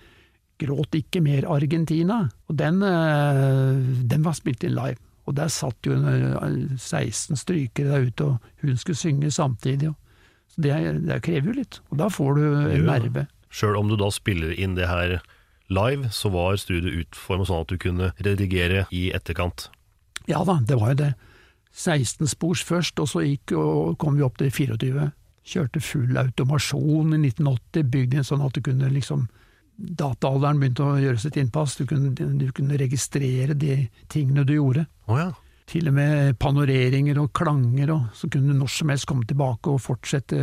Gråt ikke mer Argentina. Og den, eh, den var spilt inn live. Og der satt jo eh, 16 strykere der ute, og hun skulle synge samtidig. Så det, det krever jo litt. Og da får du en nerve. Sjøl om du da spiller inn det her live, så var studioet utformet sånn at du kunne redigere i etterkant. Ja da, det var jo det. 16 spors først, og så gikk, og kom vi opp til 24. Kjørte full automasjon i 1980, bygde inn sånn at du kunne liksom Dataalderen begynte å gjøre sitt innpass, du kunne, du kunne registrere de tingene du gjorde. Oh, ja. Til og med panoreringer og klanger, og så kunne du når som helst komme tilbake og fortsette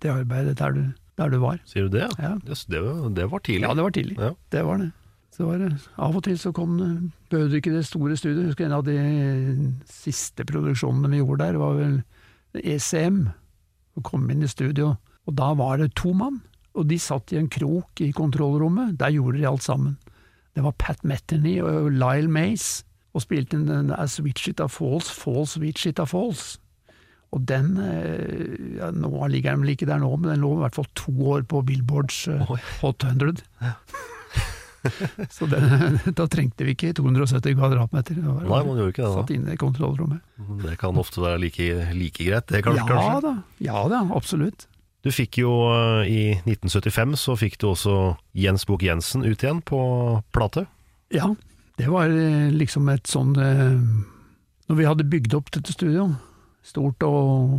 det arbeidet der du, der du var. Sier du det? Ja. Yes, det, var- det var tidlig. Ja, det var tidlig. Ja. Det var det. Så var det. Av og til så kom det Behøvde ikke det store studiet. Jeg husker en av de siste produksjonene vi gjorde der, var vel ECM. Og kom inn i studio, og da var det to mann. Og de satt i en krok i kontrollrommet. Der gjorde de alt sammen. Det var Pat Metheny og Lyle Mace, og spilte den As Wichita Falls, Falls Wichita Falls. Og den eh, ja, Nå ligger den vel ikke der nå, men den lå i hvert fall to år på Billboards uh, Hot 100. Så den, da trengte vi ikke 270 kvadratmeter. Var- Nei, man gjorde ikke det da. Satt inne i kontrollrommet. Det kan ofte være like, like greit, det kanskje? Ja kanskje? da, ja da, absolutt. Du fikk jo eh, i 1975 så fikk du også Jens Bukk Jensen ut igjen på plate. Ja, det var eh, liksom et sånn eh, Når vi hadde bygd opp dette studioet, stort og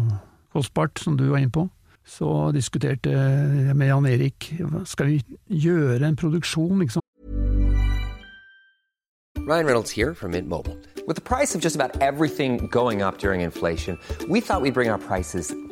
kostbart, som du var inne på, så diskuterte jeg med Jan Erik skal vi gjøre en produksjon, liksom. Ryan Reynolds here from Mint Mobile. With the price of just about everything going up during inflation, we thought we'd bring our prices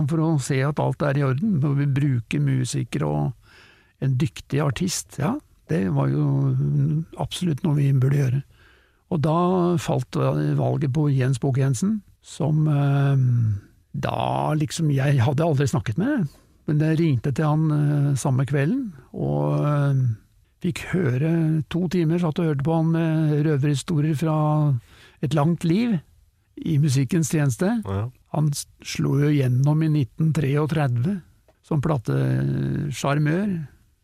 For å se at alt er i orden, når vi bruker musikere og en dyktig artist, ja, det var jo absolutt noe vi burde gjøre. Og da falt valget på Jens Bukk Jensen, som eh, da liksom Jeg hadde aldri snakket med, men jeg ringte til han eh, samme kvelden, og eh, fikk høre to timer, satt og hørte på han med røverhistorier fra et langt liv i musikkens tjeneste. Ja. Han slo jo gjennom i 1933 som platesjarmør.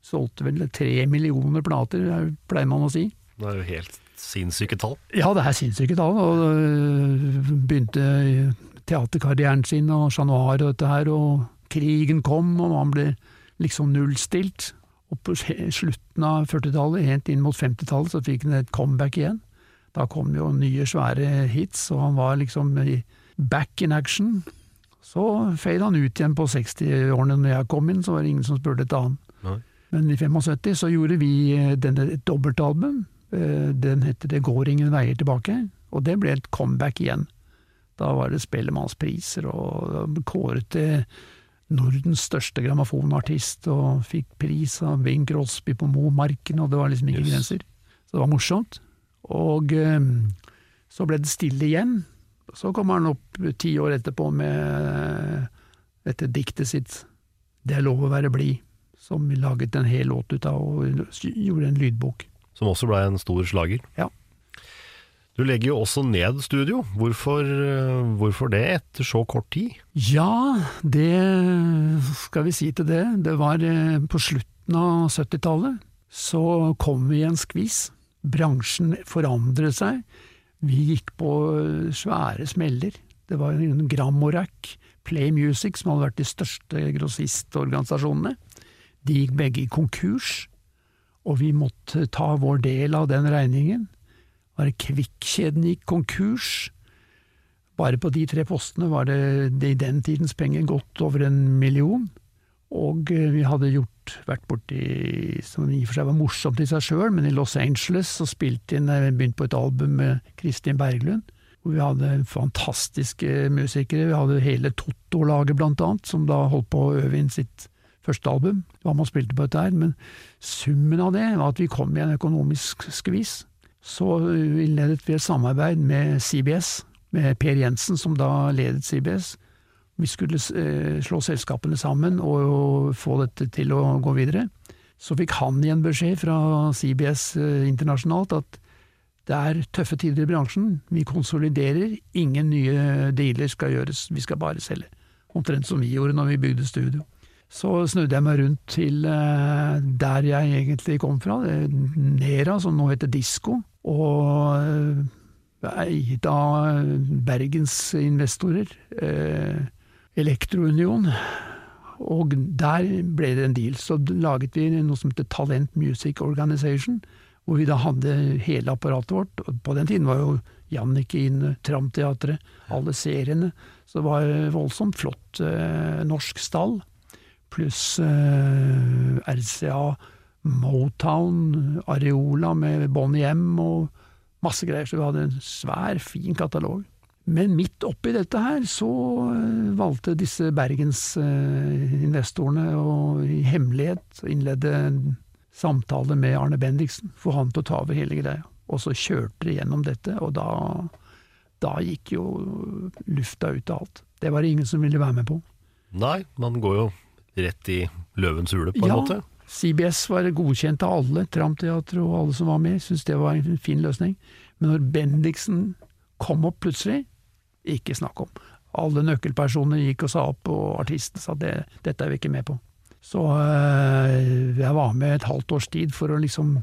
Solgte vel tre millioner plater, er- pleier man å si. Det er jo helt sinnssyke tall. Ja, det er sinnssyke tall. Og øh, begynte teaterkarrieren sin og Chat Noir og dette her, og krigen kom, og han ble liksom nullstilt. Og på slutten av 40-tallet, helt inn mot 50-tallet, så fikk han et comeback igjen. Da kom jo nye, svære hits, og han var liksom i back in action. Så fade han ut igjen på 60-årene. Når jeg kom inn, så var det ingen som spurte etter han. Nei. Men i 75 så gjorde vi eh, denne, et dobbeltalbum. Eh, Den heter Det går ingen veier tilbake, og det ble et comeback igjen. Da var det Spellemannspriser og kåret til Nordens største grammofonartist, og fikk pris av Bing Crosby på Momarken, og det var liksom ikke Yes. grenser. Så det var morsomt. Og eh, så ble det stille igjen. Så kom han opp ti år etterpå med dette diktet sitt 'Det er lov å være blid', som vi laget en hel låt ut av og gjorde en lydbok. Som også ble en stor slager. Ja. Du legger jo også ned studio. Hvorfor, eh, hvorfor det etter så kort tid? Ja, det skal vi si til det. Det var eh, på slutten av 70-tallet. Så kom vi i en skvis. Bransjen forandret seg. Vi gikk på eh, svære smeller. Det var en Gramorack, Play Music, som hadde vært de største grossistorganisasjonene. De gikk begge i konkurs, og vi måtte ta vår del av den regningen. Bare Kvikkjeden gikk konkurs. Bare på de tre postene var det, det i den tidens penger godt over en million. Og eh, vi hadde gjort, vært borti, som i og for seg var morsomt i seg sjøl, men i Los Angeles og spilt inn, eh, begynt på et album med Kristin Berglund. Hvor vi hadde fantastiske musikere. Vi hadde hele Totto-laget blant annet, som da holdt på å øve inn sitt første album. Hva man spilte på dette her. Men summen av det var at vi kom i en økonomisk skvis. Så innledet vi et samarbeid med CBS, med Per Jensen, som da ledet CBS. Vi skulle eh, slå selskapene sammen og, få dette til å gå videre. Så fikk han igjen beskjed fra CBS eh, internasjonalt at det er tøffe tider i bransjen, vi konsoliderer, ingen nye dealer skal gjøres, vi skal bare selge. Omtrent som vi gjorde når vi bygde studio. Så snudde jeg meg rundt til eh, der jeg egentlig kom fra, er Nera, som nå heter Disko, og eid av Bergens investorer, Elektrounion. Og der ble det en deal. Så laget vi noe som heter Talent Music Organization, hvor vi da hadde hele apparatet vårt. Og på den tiden var jo Jannicke inne, Tramteatret, alle seriene. Så det var voldsomt flott eh, norsk stall. Pluss eh, RCA, Motown, Areola med Bonnie M og masse greier. Så vi hadde en svær, fin katalog. Men midt oppi dette her så eh, valgte disse bergensinvestorene å i hemmelighet innlede samtale med Arne Bendiksen, få han til å ta over hele greia. Og så kjørte de gjennom dette, og da, da gikk jo lufta ut av alt. Det var det ingen som ville være med på. Nei, man går jo rett i løvens hule, på en ja, måte. CBS var godkjent av alle, Tramteatret og alle som var med, syntes det var en fin løsning. Men når Bendiksen kom opp plutselig, ikke snakk om. Alle nøkkelpersoner gikk og sa opp, og artisten sa det, dette er vi ikke med på. Så øh, jeg var med et halvt års tid for å liksom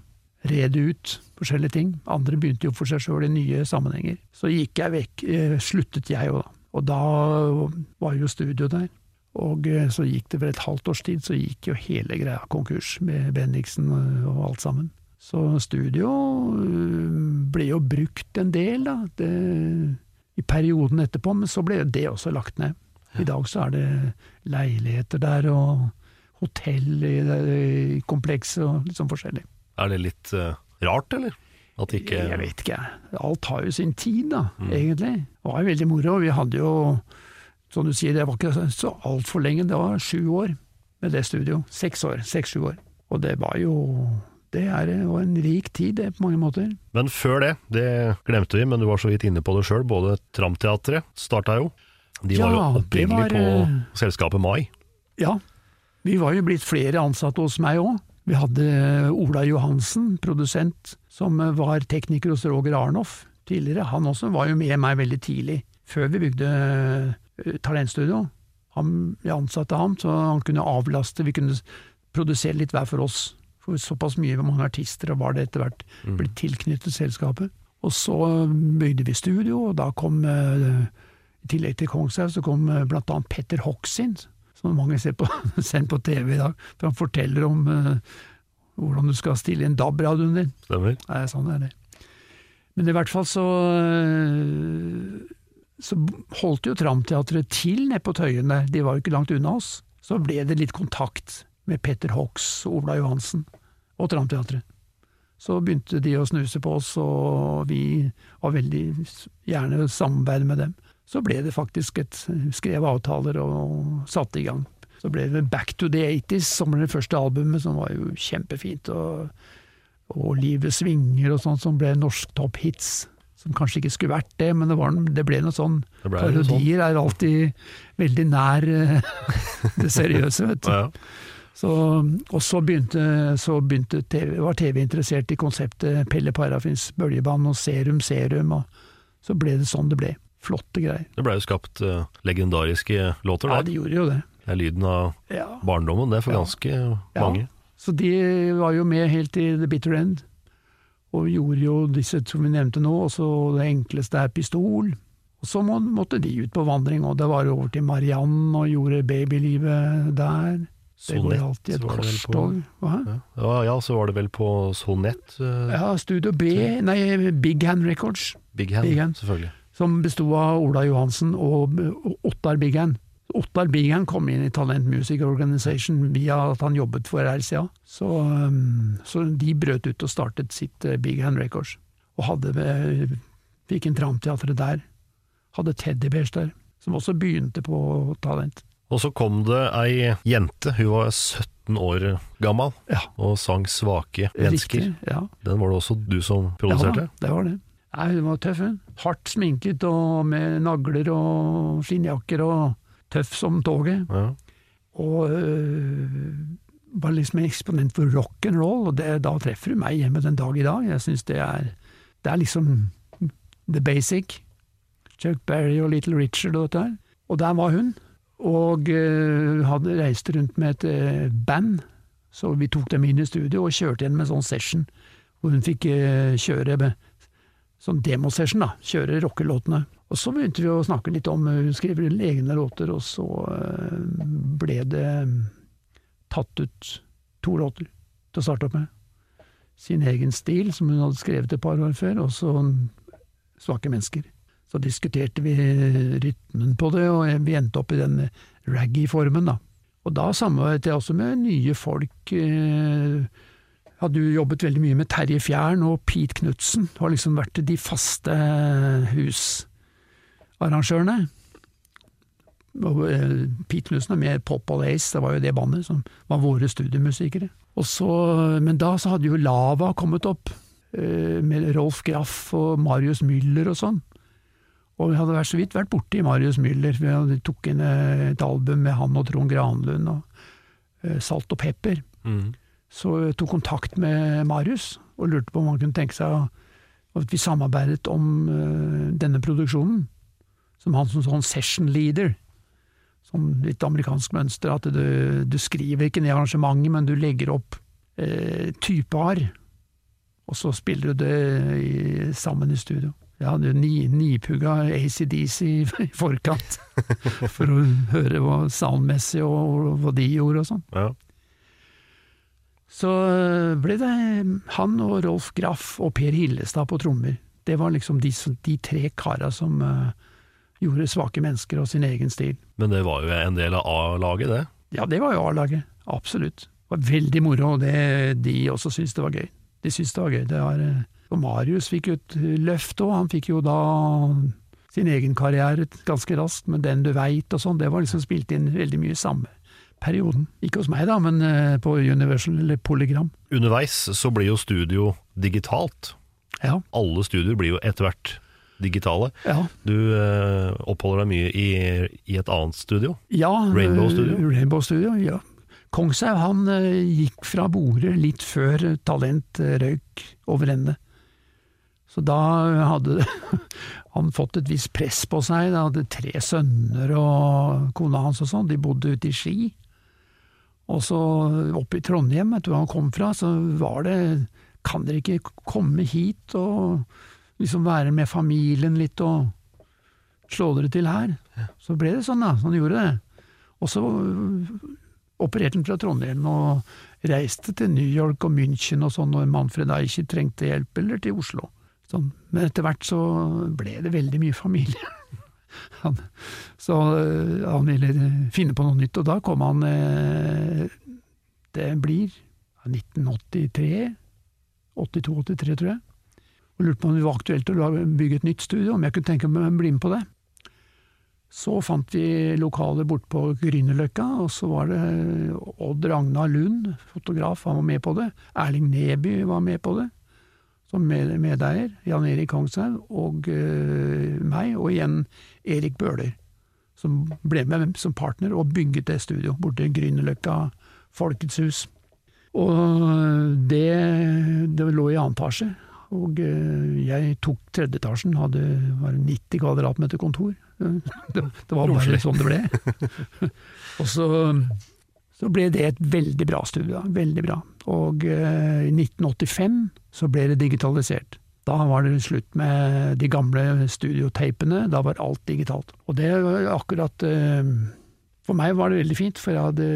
rede ut forskjellige ting. Andre begynte jo for seg sjøl i nye sammenhenger. Så gikk jeg vekk, øh, sluttet jeg jo da. Og da var jo studio der. Og øh, så gikk det vel et halvt års tid, så gikk jo hele greia konkurs med Bendiksen og, alt sammen. Så studio ble jo brukt en del, da. Det, I perioden etterpå, men så ble det også lagt ned. I dag så er det leiligheter der, og hotell i, i komplekset, og litt sånn forskjellig. Er det litt uh, rart, eller? At ikke Jeg vet ikke, alt tar jo sin tid, da, egentlig. Det var jo veldig moro. Vi hadde jo, som du sier, det var ikke så altfor lenge, det var sju år med det studio. Seks år, seks-sju år. Og det var jo Det er, var en rik tid, det, på mange måter. Men før det, det glemte vi, men du var så vidt inne på det sjøl, både Tramteatret starta jo. De var Ja, jo opprinnelig var, på eh, selskapet Mai. Ja, vi var jo blitt flere ansatte hos meg òg. Vi hadde Ola Johansen, produsent, som var tekniker hos Roger Arnoff tidligere. Han også var jo med meg veldig tidlig, før vi bygde eh, talentstudio. Han, jeg ansatte ham, så han kunne avlaste, vi kunne produsere litt hver for oss. For såpass mye mange artister var det etter hvert blitt tilknyttet selskapet. Og så bygde vi studio, og da kom eh, i tillegg til Kongshaug så kom eh, blant annet Petter Hoxin, som mange ser på, sendt på TV i dag. For han forteller om eh, hvordan du skal stille inn DAB-radioen din. Stemmer. Nei, sånn er det. Men i hvert fall så så holdt jo Tramteatret til nede på Tøyen der, de var jo ikke langt unna oss. Så ble det litt kontakt med Petter og Ola Johansen og Tramteatret. Så begynte de å snuse på oss, og vi var veldig gjerne samarbeid med dem. Så ble det faktisk et skrev avtaler og satte i gang. Så ble det Back to the 80s, som var det første albumet, som var jo kjempefint. Og, og Livet svinger og sånn, som ble norsk top hits. Som kanskje ikke skulle vært det, men det, var, det ble noe sånn. Ble Parodier er alltid veldig nær eh, det seriøse, vet du. Ja, Så, og så begynte, så begynte TV, var TV interessert i konseptet Pelle Parafins bølgeband og Serum Serum, og så ble det sånn det ble. Flotte greier. Det blei jo skapt uh, legendariske låter Ja, de gjorde jo det. Det er lyden av Ja. barndommen, det, er for Ja. ganske Ja. mange. Så de var jo med helt til The Bitter End, og gjorde jo disse som vi nevnte nå, og så det enkleste er Pistol. Og så må, måtte de ut på vandring, og det var over til Mariann og gjorde babylivet der. Det går alltid et korstog. Ja. Ja, ja, så var det vel på Sonett. uh, Ja, Studio B, nei, Big Hand Records. Big Hand, Big Hand. selvfølgelig. som besto av Ola Johansen og Ottar Big Hand. Ottar Big Hand kom inn i Talent Music Organization via at han jobbet for RCA. Så, um, så de brøt ut og startet sitt uh, Big Hand Records. Og hadde uh, fikk en Tramteatret der. Hadde Teddy Bears der, som også begynte på Talent. Og så kom det ei jente, hun var 17 år gammel, Ja. og sang Svake mennesker. Ja. Den var det også du som produserte? Ja, det var det. Nei, hun var tøff, hun. Hardt sminket og med nagler og skinnjakker og tøff som toget. Ja. Og øh, var liksom en eksponent for rock'n'roll, og det, da treffer du meg hjemme den dag i dag. Jeg syns det er Det er liksom the basic. Chuck Berry og Little Richard og dette her. Og der var hun. Og øh, hadde reist rundt med et øh, band, så vi tok dem inn i studio og kjørte gjennom en sånn session, hvor hun fikk øh, kjøre med sånn demosession, da. Kjøre rockelåtene. Og så begynte vi å snakke litt om Hun skriver egne låter, og så ble det tatt ut to låter til å starte opp med. Sin egen stil, som hun hadde skrevet et par år før, og så Svake mennesker. Så diskuterte vi rytmen på det, og vi endte opp i den raggy-formen, da. Og da samarbeidet jeg også med nye folk. eh, hadde jo jobbet veldig mye med Terje Fjern og Pete Knutsen. Har liksom vært de faste husarrangørene. Eh, Pete Knutsen er mer Pop og Ace, det var jo det bandet som var våre studiemusikere. Så, men da så hadde jo Lava kommet opp, eh, med Rolf Graff og Marius Müller og sånn. Og vi hadde vært så vidt vært borti Marius Müller, vi tok inn eh, et album med han og Trond Granlund og eh, Salt og Pepper. Mm. Så jeg tok kontakt med Marius og lurte på om han kunne tenke seg at vi samarbeidet om eh, denne produksjonen. Som han som sånn session leader. Som litt amerikansk mønster, at du, du skriver ikke ned arrangementet, men du legger opp eh, typear. Og så spiller du det i, sammen i studio. Jeg hadde jo ni, nipugga ACDC i forkant, for å høre hva soundmessig og hva de gjorde og sånn. Ja. Så ble det han og Rolf Graff og Per Hillestad på trommer. Det var liksom de, de tre kara som uh, gjorde svake mennesker og sin egen stil. Men det var jo en del av A-laget, det. Ja, det var jo A-laget. Absolutt. Det var veldig moro, og det, de også syntes det var gøy. De syntes det var gøy. Det var, eh, og Marius fikk jo et løft òg, han fikk jo da sin egen karriere ganske raskt, med Den du veit og sånn. Det var liksom spilt inn veldig mye samme perioden. Ikke hos meg da, men eh, på Universal eller Polygram. Underveis så blir jo studio digitalt. Ja. Alle studioer blir jo etter hvert digitale. ja. Du eh, oppholder deg mye i, i et annet studio. Ja, Rainbow eh, Studio? Rainbow Studio, ja. Kongshaug han eh, gikk fra bordet litt før Talent eh, røyk over ende. Så da hadde han fått et visst press på seg. Han hadde tre sønner og kona hans og sånn, de bodde ute i Ski. Og så oppe i Trondheim, vet du hvor han kom fra, så var det Kan dere ikke komme hit og liksom være med familien litt og slå dere til her? Så ble det sånn, da. Så han gjorde det. Og så opererte han fra Trondheim og reiste til New York og München og sånn når Manfred Eicher trengte hjelp, eller til Oslo. Sånn. Men etter hvert så ble det veldig mye familie. han, så øh, han ville finne på noe nytt, og da kom han øh, Det blir 1983, 82-83 tror jeg, og lurte på om det var aktuelt å bygge et nytt studio, om jeg kunne tenke meg å bli med på det. Så fant vi lokaler borte på Grünerløkka, og så var det Odd Ragnar Lund, fotograf, han var med på det. Erling Neby var med på det, som medeier. Jan Erik Kongshaug og uh, meg, og igjen Erik Bøhler, som ble med som partner og bygget det studio borte i Grünerløkka Folkets hus. Og det, det lå i annen etasje, og uh, jeg tok tredje etasjen, hadde var 90 kvadratmeter kontor. Det, det var bare sånn det ble. og så, så, ble det et veldig bra studio. Veldig bra. Og uh, i 1985 så ble det digitalisert. Da var det slutt med de gamle studiotapene, da var alt digitalt. Og det var akkurat uh, For meg var det veldig fint, for jeg hadde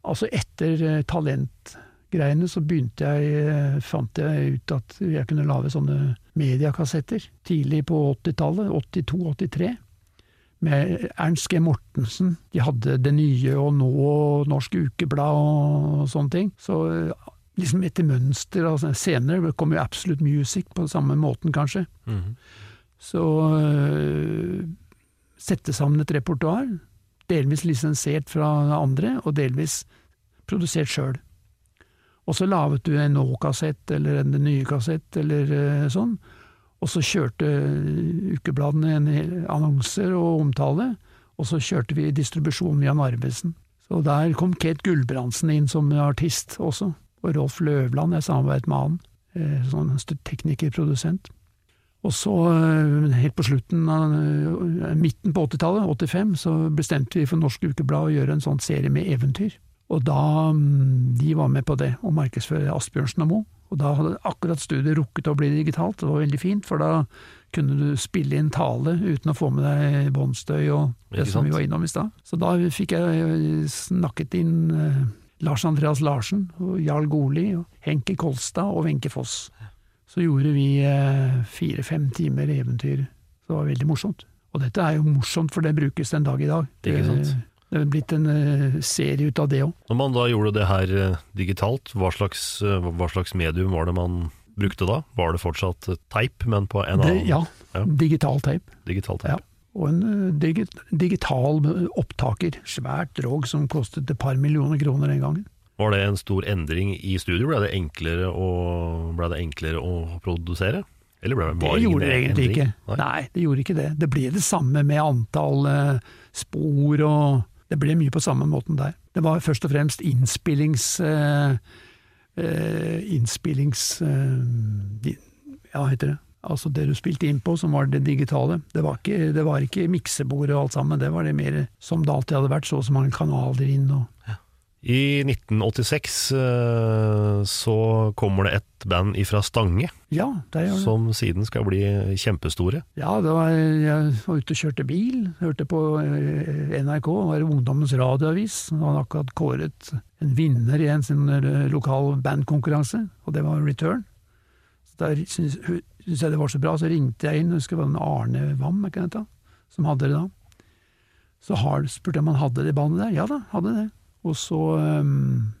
Altså, etter uh, talentgreiene så begynte jeg Fant jeg ut at jeg kunne lage sånne mediakassetter. Tidlig på 80-tallet, 82-83. Med Ernst G. Mortensen. De hadde Det Nye og Nå og Norsk Ukeblad og sånne ting. Så liksom etter mønster altså Senere kom jo Absolute Music på samme måten, kanskje. Mm. Så øh, sette sammen et repertoar, delvis lisensiert fra andre, og delvis produsert sjøl. Og så laget du en Nå-kassett eller en nye kassett eller øh, sånn, og så kjørte ukebladene en annonser og omtale, og så kjørte vi distribusjon via Narvesen. Så der kom Kate Gulbrandsen inn som artist også og Rolf Løvland, jeg samarbeidet med han, eh, sånn teknikerprodusent. Og så, eh, helt på slutten av eh, midten på 80-tallet, 85, så bestemte vi for Norsk Ukeblad å gjøre en sånn serie med eventyr. Og da mm, De var med på det, å markedsføre Asbjørnsen og Moe. Og da hadde akkurat studiet rukket å bli digitalt, det var veldig fint, for da kunne du spille inn tale uten å få med deg båndstøy og det som vi var innom i stad. Så da fikk jeg snakket inn Lars Andreas Larsen, og Jarl Goli, og Henke Kolstad og Wenche Foss. Så gjorde vi eh, fire-fem timer eventyr. Det var veldig morsomt. Og dette er jo morsomt, for det brukes den dag i dag. Det, det er blitt en uh, serie ut av det òg. Når man da gjorde det her uh, digitalt, hva slags, uh, hva slags, medium var det man brukte da? Var det fortsatt teip, men på en annen Ja, ja. digital teip. Digital teip. Ja og en eh, digital opptaker. Svært drog som kostet et par millioner kroner den gangen. Var det en stor endring i studio? Ble det enklere å, det enklere å produsere? Eller ble det, det gjorde det egentlig endring? ikke. Nei. Nei. det gjorde ikke det. Det ble det samme med antall spor og Det ble mye på samme måten der. Det var først og fremst innspillings... Eh, innspillings... innspillings... ja, heter det altså det du spilte inn på, som var det digitale. Det var ikke, ikke miksebord og alt sammen, det var det mer som det alltid hadde vært, så og så mange kanaler inn og. I 1986 eh, så kommer det et band ifra Stange, ja, det gjør det. som siden skal bli kjempestore. Ja, var, jeg var ute og kjørte bil, hørte på eh, NRK, det var Ungdommens radioavis. Han hadde akkurat kåret en vinner i en sin eh, lokal bandkonkurranse, og det var Return. Så der syntes jeg det var så bra, så ringte jeg inn, husker det var Arne Wam som hadde det da. Så har, spurte jeg om han hadde det bandet der. Ja da, hadde det. Og så um,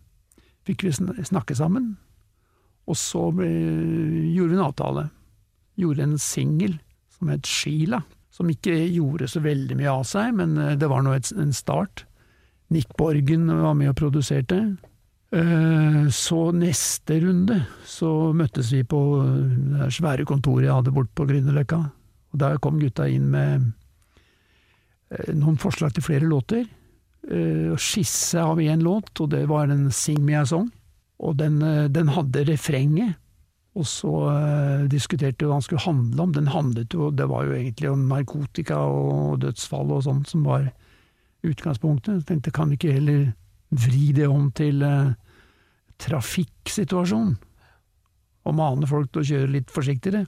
fikk vi snakke sammen, og så ble, gjorde vi en avtale. Gjorde en singel som het Sheila, som ikke gjorde så veldig mye av seg, men eh, det var nå en start. Nick Borgen var med og produserte. Eh, så neste runde så møttes vi på det svære kontoret jeg hadde borte på Grünerløkka. Og der kom gutta inn med eh, noen forslag til flere låter. Eh, skisse av én låt, og det var en Sing Me A Song. Og den, den hadde refrenget. Og så diskuterte vi hva den skulle handle om. Den handlet jo, Det var jo egentlig om narkotika og dødsfall og sånt som var utgangspunktet. Jeg tenkte kan vi ikke heller vri det om til uh, trafikksituasjon, og mane folk til å kjøre litt forsiktigere.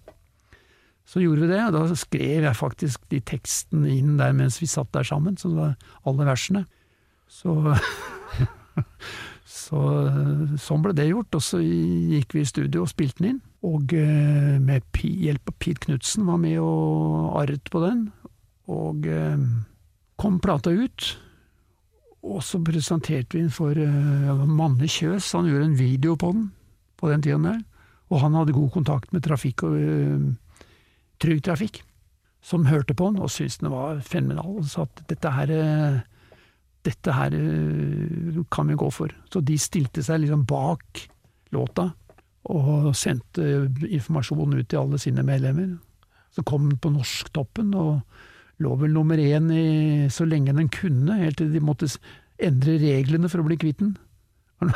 Så gjorde vi det, og da skrev jeg faktisk de tekstene inn der mens vi satt der sammen, så det var alle versene. Så, så sånn ble det gjort, og så gikk vi i studio og spilte den inn. Og eh, med hjelp av Pete Knutsen var med og arret på den, og eh, kom plata ut. Og så presenterte vi den for uh, Manne Kjøs, han gjorde en video på den på den tiden der. Og han hadde god kontakt med trafikk og Trygg Trafikk, som hørte på den og syntes den var fenomenal, og sa at dette her dette her uh, kan vi gå for. Så de stilte seg liksom bak låta og sendte informasjon ut til alle sine medlemmer. Så kom den på norsktoppen og lå vel nummer én i, så lenge den kunne, helt til de måtte endre reglene for å bli kvitt den.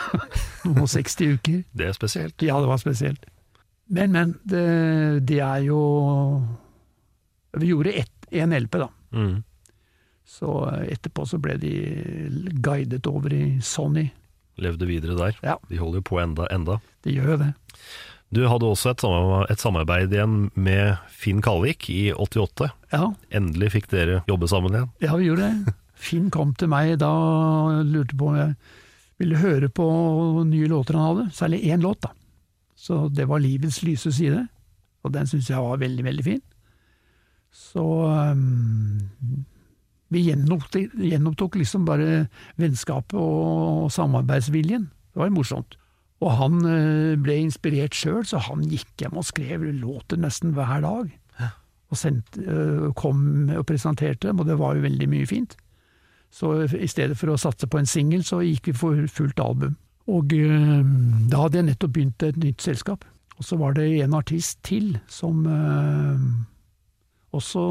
Noen og 60 uker. Det er spesielt. Ja, det var spesielt. Men, men, det, det er jo Vi gjorde én LP, da. Mm. Så etterpå så ble de guidet over i Sony. Levde videre der. Ja. De holder jo på enda, enda. De gjør jo det. Du hadde også et samarbeid, et samarbeid igjen med Finn Kalvik i 88. Ja, Endelig fikk dere jobbe sammen igjen. ja vi gjorde det. Finn kom til meg da og lurte på om jeg ville høre på nye låter han hadde, særlig én låt, da. Så det var Livets lyse side, og den syns jeg var veldig, veldig fin. Så um, vi gjenopptok, gjenopptok liksom bare vennskapet og samarbeidsviljen. Det var morsomt. Og han eh, ble inspirert sjøl, så han gikk hjem og skrev låter nesten hver dag. Og sendte, eh, kom og presenterte dem, og det var jo veldig mye fint. Så i stedet for å satse på en singel, så gikk vi for fullt album. Og eh, da hadde jeg nettopp begynt et nytt selskap. Og så var det en artist til som også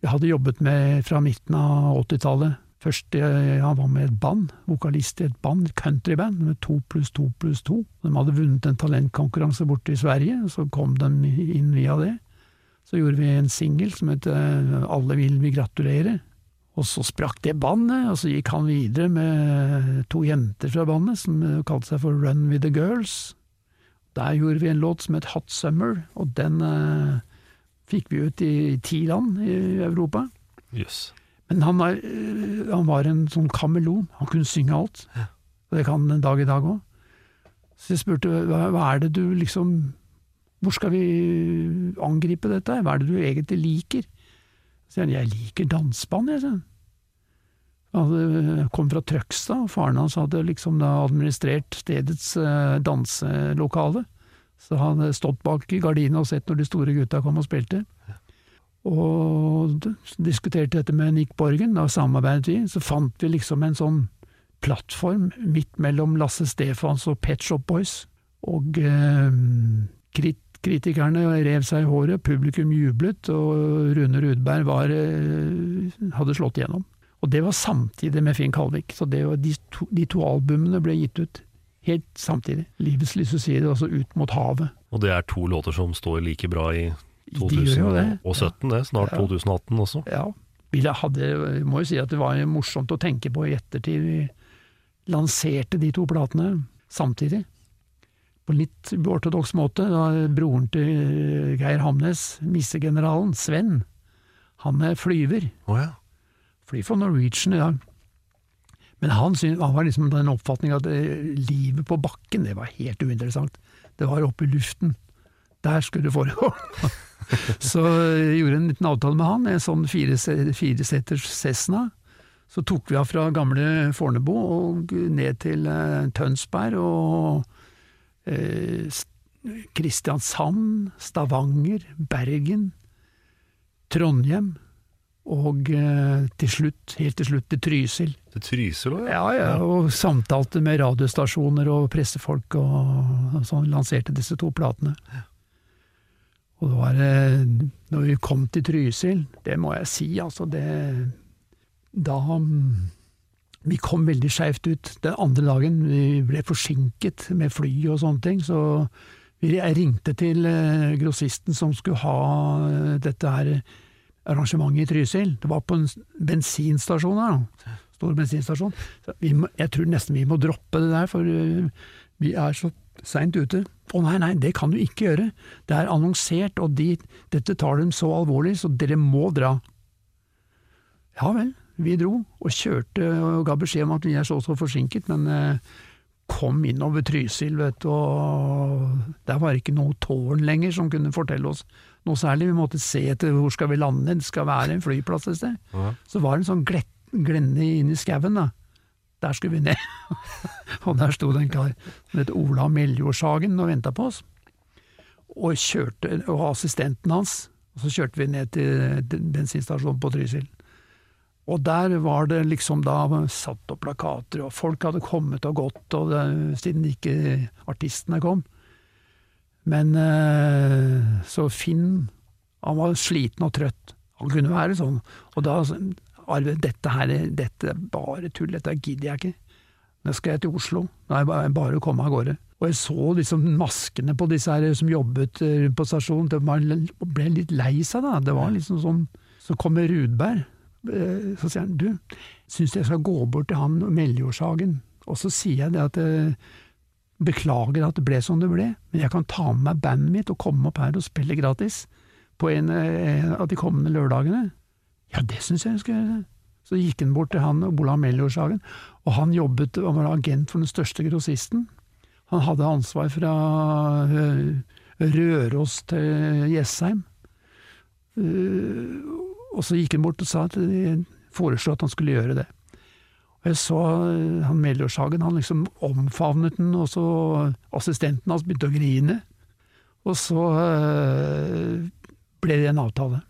jeg hadde jobbet med fra midten av 80-tallet. Først eh, han var med et band, vokalist i et band, countryband, med to pluss to pluss to. De hadde vunnet en talentkonkurranse borte i Sverige, så kom de inn via det. Så gjorde vi en singel som het eh, Alle vil vi gratulere. Og så sprakk det bandet, og så gikk han videre med to jenter fra bandet som eh, kalte seg for Run with the Girls. Der gjorde vi en låt som het Hot Summer, og den eh, fikk vi ut i ti land i Europa. Yes. Men han, er, øh, han var en sånn kameleon, han kunne synge alt. Og det kan han en dag i dag òg. Så jeg spurte hva, hva er det du liksom Hvor skal vi angripe dette? Hva er det du egentlig liker? Så sier han jeg liker danseband, jeg, sier han. Han kom fra Trøgstad, og faren hans hadde liksom da administrert stedets eh, danselokale. Så han hadde stått bak gardina og sett når de store gutta kom og spilte. Og diskuterte dette med Nick Borgen, da samarbeidet vi. Så fant vi liksom en sånn plattform midt mellom Lasse Stefans og Pet Shop Boys. Og eh, krit kritikerne rev seg i håret, publikum jublet, og Rune Rudberg var, eh, hadde slått igjennom. Og det var samtidig med Finn Kalvik, så var de, to, de to albumene ble gitt ut helt samtidig. Livets lyse side, altså Ut mot havet. Og det er to låter som står like bra i De gjør jo det. 2017, det. Snart Ja. 2018 også. Ja. Hadde, jeg må jo si at det var morsomt å tenke på i ettertid. Vi lanserte de to platene samtidig. På litt uortodoks måte. Da broren til Geir Hamnes, missegeneralen, Sven, han er flyver. Oh, ja. Flyr for Norwegian i dag. Men han, synes, han var liksom den oppfatning at eh, livet på bakken, det var helt uinteressant. Det var oppe i luften. Der skulle det foregå. Så jeg gjorde en liten avtale med han, en sånn fire- fireseters Cessna. Så tok vi av fra gamle Fornebu og ned til eh, Tønsberg og eh, Kristiansand, Stavanger, Bergen, Trondheim og eh, til slutt, helt til slutt til Trysil. Til Trysil òg, Ja, ja, og samtalte med radiostasjoner og pressefolk og, og sånn, lanserte disse to platene. Og det var eh, Når vi kom til Trysil, det må jeg si, altså, det Da Vi kom veldig skeivt ut den andre dagen. Vi ble forsinket med fly og sånne ting, så vi- jeg ringte til eh, grossisten som skulle ha dette her arrangementet i Trysil. Det var på en bensinstasjon her. Stor bensinstasjon. Må, jeg tror nesten vi må droppe det der, for eh, vi er så seint ute. Å nei, nei, det kan du ikke gjøre. Det er annonsert, og de, dette tar dem så alvorlig, så dere må dra. Ja vel, Vi dro, og kjørte og ga beskjed om at vi er så og så forsinket, men eh, kom innover Trysil, vet du, og der var ikke noe tårn lenger som kunne fortelle oss noe særlig. Vi måtte se etter hvor skal vi lande, det skal være en flyplass et sted. Ja. Så var det en sånn glenne inn i skauen, da. Der skulle vi ned. og der sto det en kar som het Ola Meljordshagen og venta på oss. Og kjørte, og assistenten hans. Og så kjørte vi ned til til bensinstasjonen på Trysil. Og der var det liksom da satt opp plakater, og folk hadde kommet og gått, og det, siden ikke artistene kom. Men eh, så Finn, han var sliten og trøtt. Han kunne være sånn. Og da Arve, dette her, dette er bare tull, dette gidder jeg ikke. Nå skal jeg til Oslo. Nå er det bare- å komme av gårde. Og jeg så liksom maskene på disse her som jobbet eh, på stasjonen, de ble litt lei seg da. Det var liksom sånn Så kommer Rudberg, eh, så sier han du, syns jeg skal gå bort til han Meljordshagen, og så sier jeg det at beklager at det ble som det ble, men jeg kan ta med meg bandet mitt og komme opp her og spille gratis på en eh, av de kommende lørdagene. Ja, det syns jeg jeg skal gjøre. Så gikk han bort til han Olav Meljordshagen, og han jobbet og var agent for den største grossisten. Han hadde ansvar fra eh, Røros til Jessheim. Eh, og så gikk han bort og sa at de foreslo at han skulle gjøre det. Og jeg så eh, han Meljordshagen, han liksom omfavnet den, og så assistenten hans begynte å grine. Og så eh, ble det en avtale.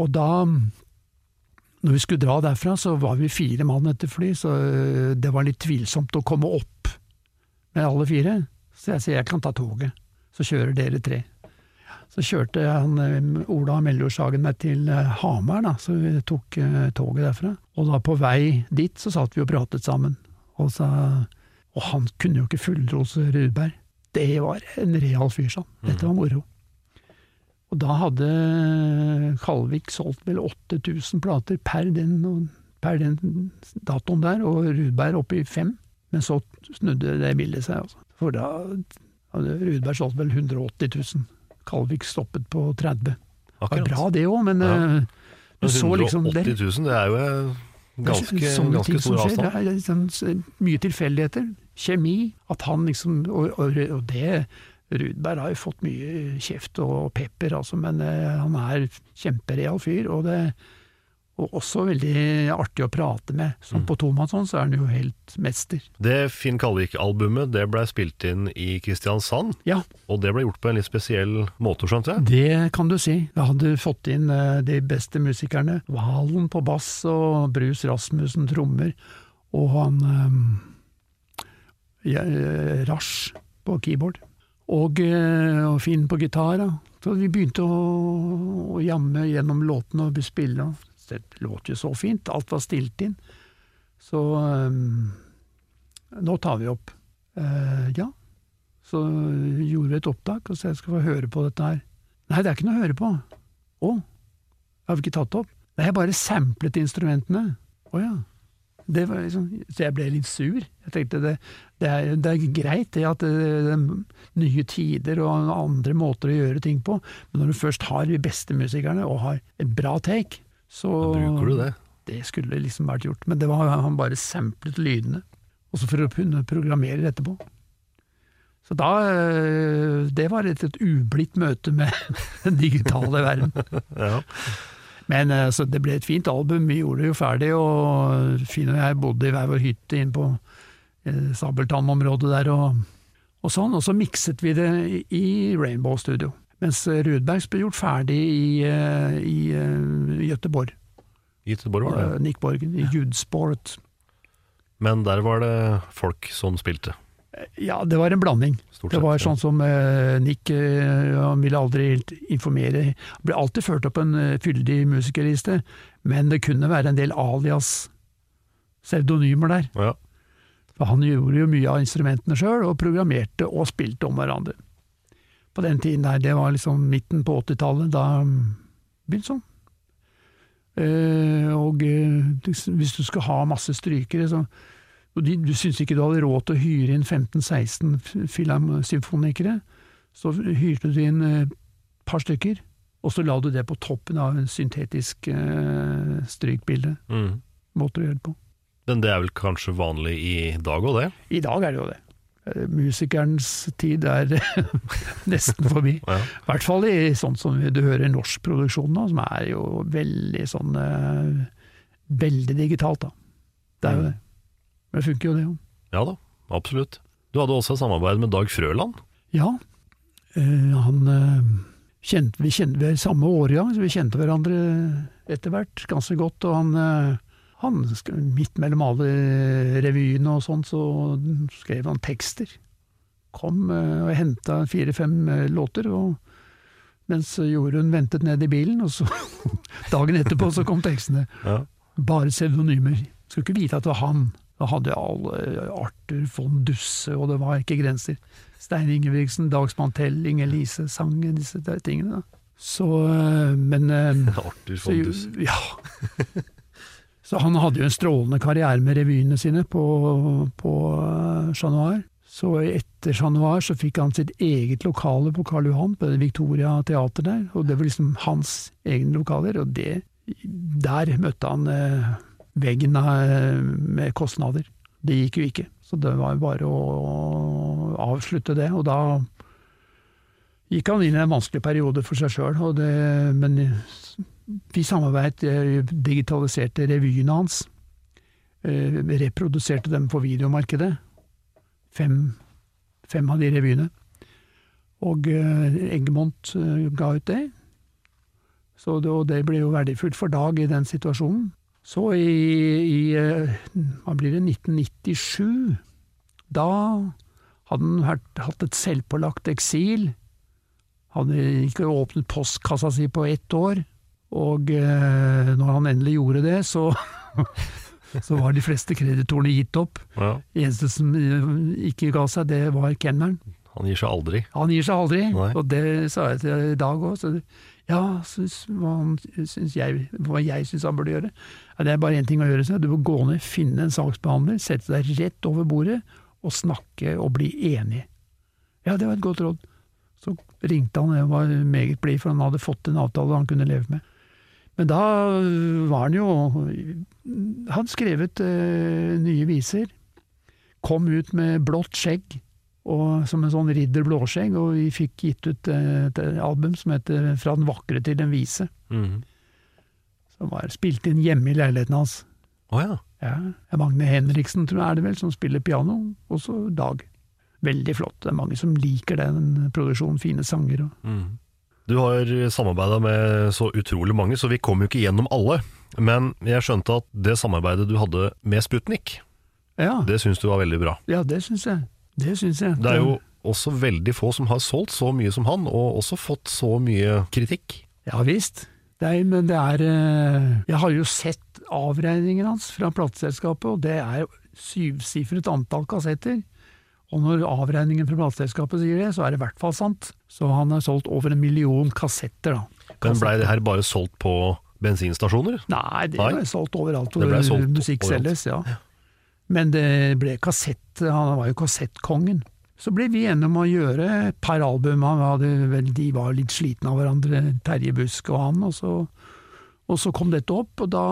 Og da, når vi skulle dra derfra, så var vi fire mann etter fly, så eh, det var litt tvilsomt å komme opp med alle fire. Så jeg sier jeg kan ta toget, så kjører dere tre. Så kjørte han, eh, Ola Meljordshagen meg til eh, Hamar, da, så vi tok eh, toget derfra. Og da på vei dit så satt vi og pratet sammen, og, sa, og han kunne jo ikke fullrose Rudberg. Det var en real fyr, sånn. Dette var moro. Og da hadde Kalvik solgt vel 8000 plater per den, per den datoen der, og Rudberg oppe i fem. Men så snudde det bildet seg, altså. For da hadde Rudberg solgt vel 180 000. Kalvik stoppet på 30. Det var Akkurat. bra det òg, men Ja. eh, du Men så liksom 180 000, det er jo en ganske, det er sånne ganske ting som stor skjer. avstand. Det er liksom mye tilfeldigheter. Kjemi. At han liksom Og, og, og det Rudberg har jo fått mye kjeft og pepper, altså, men eh, han er kjempereal fyr. Og, det, og også veldig artig å prate med. Mm. Som på tomannshånd så er han jo helt mester. Det Finn Kalvik-albumet det ble spilt inn i Kristiansand, Ja, og det ble gjort på en litt spesiell måte, skjønte jeg? det kan du si. Vi hadde fått inn eh, de beste musikerne. Valen på bass og Brus Rasmussen trommer. Og han um, ja, eh, Rasch på keyboard. Og, og Finn på gitar. Så vi begynte å, å jamme gjennom låtene og spille. Det låt jo så fint. Alt var stilt inn. Så um, nå tar vi opp. Uh, ja. Så gjorde vi et opptak, og så jeg skal få høre på dette her. Nei, det er ikke noe å høre på. Å, har vi ikke tatt opp? Nei, jeg bare samplet instrumentene. Å ja. Det var liksom, så jeg ble litt sur. Jeg tenkte det, det, er, det er greit det at det, det nye tider og andre måter å gjøre ting på, men når du først har de beste musikerne og har et bra take, så Da bruker du det. Det skulle liksom vært gjort, men det var han bare samplet lydene, også for å kunne programmere det etterpå. Så da øh, Det var et, et ublidt møte med den digitale verden. Ja. Men øh, så det ble et fint album, vi gjorde det jo ferdig, og Finn og jeg bodde i hver vår hytte inne på eh, Sabeltann-området der, og, og sånn. Og så mikset vi det i Rainbow Studio. Mens Rudbergs ble gjort ferdig i, i, i eh, Göteborg. Göteborg var det. ja. Nick Borgen, i Judsport. Men der var det folk som spilte. Ja, det var en blanding. Sett, det var sånn som eh, Nick eh, han ville aldri helt informere. Han ble alltid ført opp en eh, fyldig musikerliste, men det kunne være en del alias pseudonymer der. Ja. For han gjorde jo mye av instrumentene sjøl, og programmerte og spilte om hverandre. På den tiden der, det var liksom midten på 80-tallet, da mm, begynte sånn. Eh, og eh, hvis du skal ha masse strykere, så og de, du syntes ikke du hadde råd til å hyre inn 15-16 filharmonikere. så hyrte du inn et par stykker, og så la du det på toppen av en syntetisk eh, strykbilde. Mm. måter å gjøre det på. Men det er vel kanskje vanlig i dag òg, det? I dag er det jo det. Eh, Musikerens tid er nesten forbi. Ja. I hvert fall i sånn som du hører norsk produksjon nå, som er jo veldig sånn uh, Veldig digitalt, da. Det er jo det. Men det funker jo, det jo. Ja da, absolutt. Du hadde også samarbeid med Dag Frøland. Ja, Uh, han uh, kjente, vi kjente vi er i samme så vi kjente hverandre etter hvert ganske godt. Og han, han midt mellom alle revyene og sånn, så skrev han tekster. Kom eh, og henta fire-fem eh, låter, og mens Jorunn ventet nede i bilen, og så dagen etterpå så kom tekstene. Ja. Bare pseudonymer. Skulle ikke vite at det var han. Da hadde alle Arthur von Dusse, og det var ikke grenser. Stein Ingebrigtsen, Dag Spantell, Inger Lise sang disse tingene. Da. Så, men Arthur von Duss. Ja. Så han hadde jo en strålende karriere med revyene sine på, på øh, Chat Noir. Så etter Chat Noir så fikk han sitt eget lokale på Karl Johan, på det Victoria teater der. Og det var liksom hans egne lokaler, og det, der møtte han eh, veggen eh, med kostnader. Det gikk jo ikke, så det var jo bare å avslutte det. Og da gikk han inn i en vanskelig periode for seg sjøl, men vi samarbeidet, eh, digitaliserte revyene hans. eh, Reproduserte dem på videomarkedet. Fem, fem av de revyene. Og eh, Eggemont ga ut det. Så det, og det ble jo verdifullt for Dag i den situasjonen. Så i, i hva blir det, 1997, da hadde han vært, hatt et selvpålagt eksil. Hadde ikke åpnet postkassa si på ett år. Og eh, når han endelig gjorde det, så, så var de fleste kreditorene gitt opp. Ja. Eneste som eh, ikke ga seg, det var Kenneren Han gir seg aldri. Han gir seg aldri, Nei. og det sa jeg til i dag òg. Ja, syns, hva, syns jeg, hva jeg syns han burde gjøre. Det er bare én ting å gjøre. Så. Du må gå ned, finne en saksbehandler, sette deg rett over bordet og snakke og bli enig. Ja, det var et godt råd. Så ringte han, jeg var meget blid, for han hadde fått en avtale han kunne leve med. Men da var han jo Han skrevet eh, nye viser. Kom ut med blått skjegg og som en sånn ridder blåskjegg, og vi fikk gitt ut eh, et album som heter Fra den vakre til den vise. Mhm. Som var spilt inn hjemme i leiligheten hans. Å ja. Ja, Magne Henriksen, tror jeg er det vel, som spiller piano, og så Dag. Veldig flott. Det er mange som liker den produksjonen. Fine sanger og Mhm. Du har samarbeida med så utrolig mange, så vi kom jo ikke gjennom alle. Men jeg skjønte at det samarbeidet du hadde med Sputnik, Ja, det syns du var veldig bra. ja det syns jeg. Det syns jeg. Det er jo også veldig få som har solgt så mye som han, og også fått så mye kritikk. Ja visst. Er, men det er eh, Jeg har jo sett avregningen hans fra plateselskapet, og det er syvsifret antall kassetter. Og når avregningen fra plateselskapet sier det, så er det i hvert fall sant. Så han har solgt over en million kassetter, da. Men blei det her bare solgt på bensinstasjoner? Nei, det Nei. ble solgt overalt hvor musikk selges, ja. Men det ble kassett, han var jo kassettkongen. Så ble vi enige om å gjøre par album, hadde vel, de var litt slitne av hverandre, Terje Busk og han, og så, og så kom dette opp, og da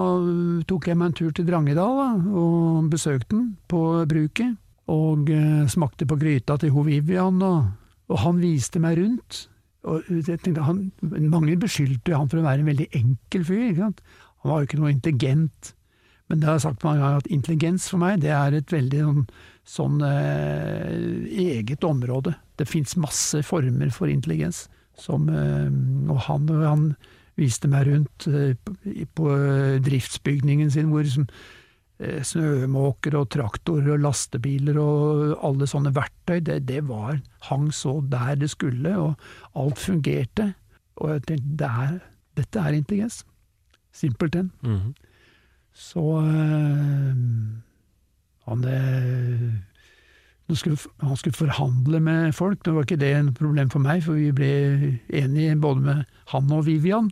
tok jeg meg en tur til Drangedal da, og besøkte den på bruket, og eh, smakte på gryta til Ho Vivian, og, og han viste meg rundt. Og jeg tenkte, han, mange beskyldte han for å være en veldig enkel fyr. Han var jo ikke noe intelligent. Men det har jeg sagt mange ganger at intelligens for meg det er et veldig sånn, sånn eh, eget område. Det fins masse former for intelligens. Som, eh, og han, han viste meg rundt eh, på, på driftsbygningen sin, hvor liksom, eh, snømåker og traktorer og lastebiler og alle sånne verktøy, det, det var, hang så der det skulle, og alt fungerte. Og jeg tenkte, det er, dette er intelligens. Simpelthen. Mhm. Så øh, han, øh, skulle, han skulle forhandle med folk, det var ikke det en problem for meg, for vi ble enige både med han og Vivian.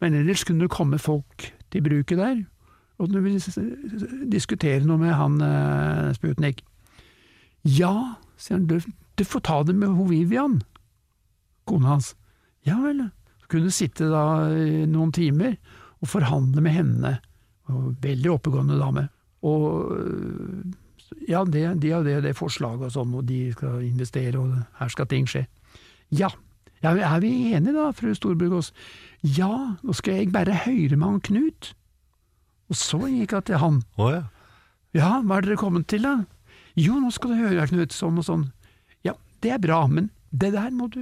Men ellers kunne det komme folk til bruket der, og du vil diskutere noe med han eh, Sputnik. Ja, sier han, du, du får ta det med Hovivian, kona hans. Ja vel, så kunne du sitte da noen timer og forhandle med henne. Veldig oppegående dame. Og øh, ja, det, de har det, det forslaget og sånn, og de skal investere, og her skal ting skje. Ja, ja er vi enige da, fru Storbrugås? Ja, nå skal jeg bare høre med han Knut. Og så gikk jeg til han. Oh, ja. Ja, hva er dere kommet til, da? Jo, nå skal du høre, Knut, sånn og sånn. Ja, det er bra, men det der må du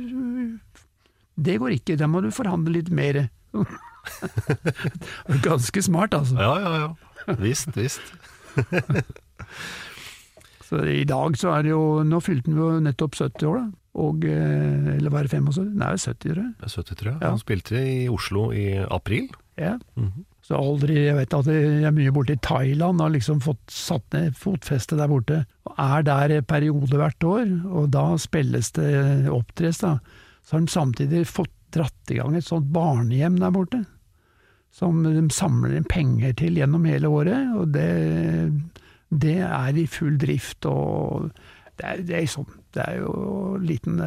Det går ikke, der må du forhandle litt mer. Ganske smart, altså. Ja, ja, ja. Visst, visst. Så i dag så er det jo Nå fylte han jo nettopp 70 år, da. Og, eh, eller var det 75? Nei, 70, tror jeg. Er 70, tror jeg. Han spilte i Oslo i april. Ja. Mhm. Så aldri, jeg vet at jeg er mye borte i Thailand har liksom fått satt ned fotfeste der borte. Og er der periode hvert år, og da spilles det opptres, da. Så har de samtidig fått dratt i gang et sånt barnehjem der borte. Som de samler inn penger til gjennom hele året, og det, det er i full drift. og det er, det er sånn, det er jo en liten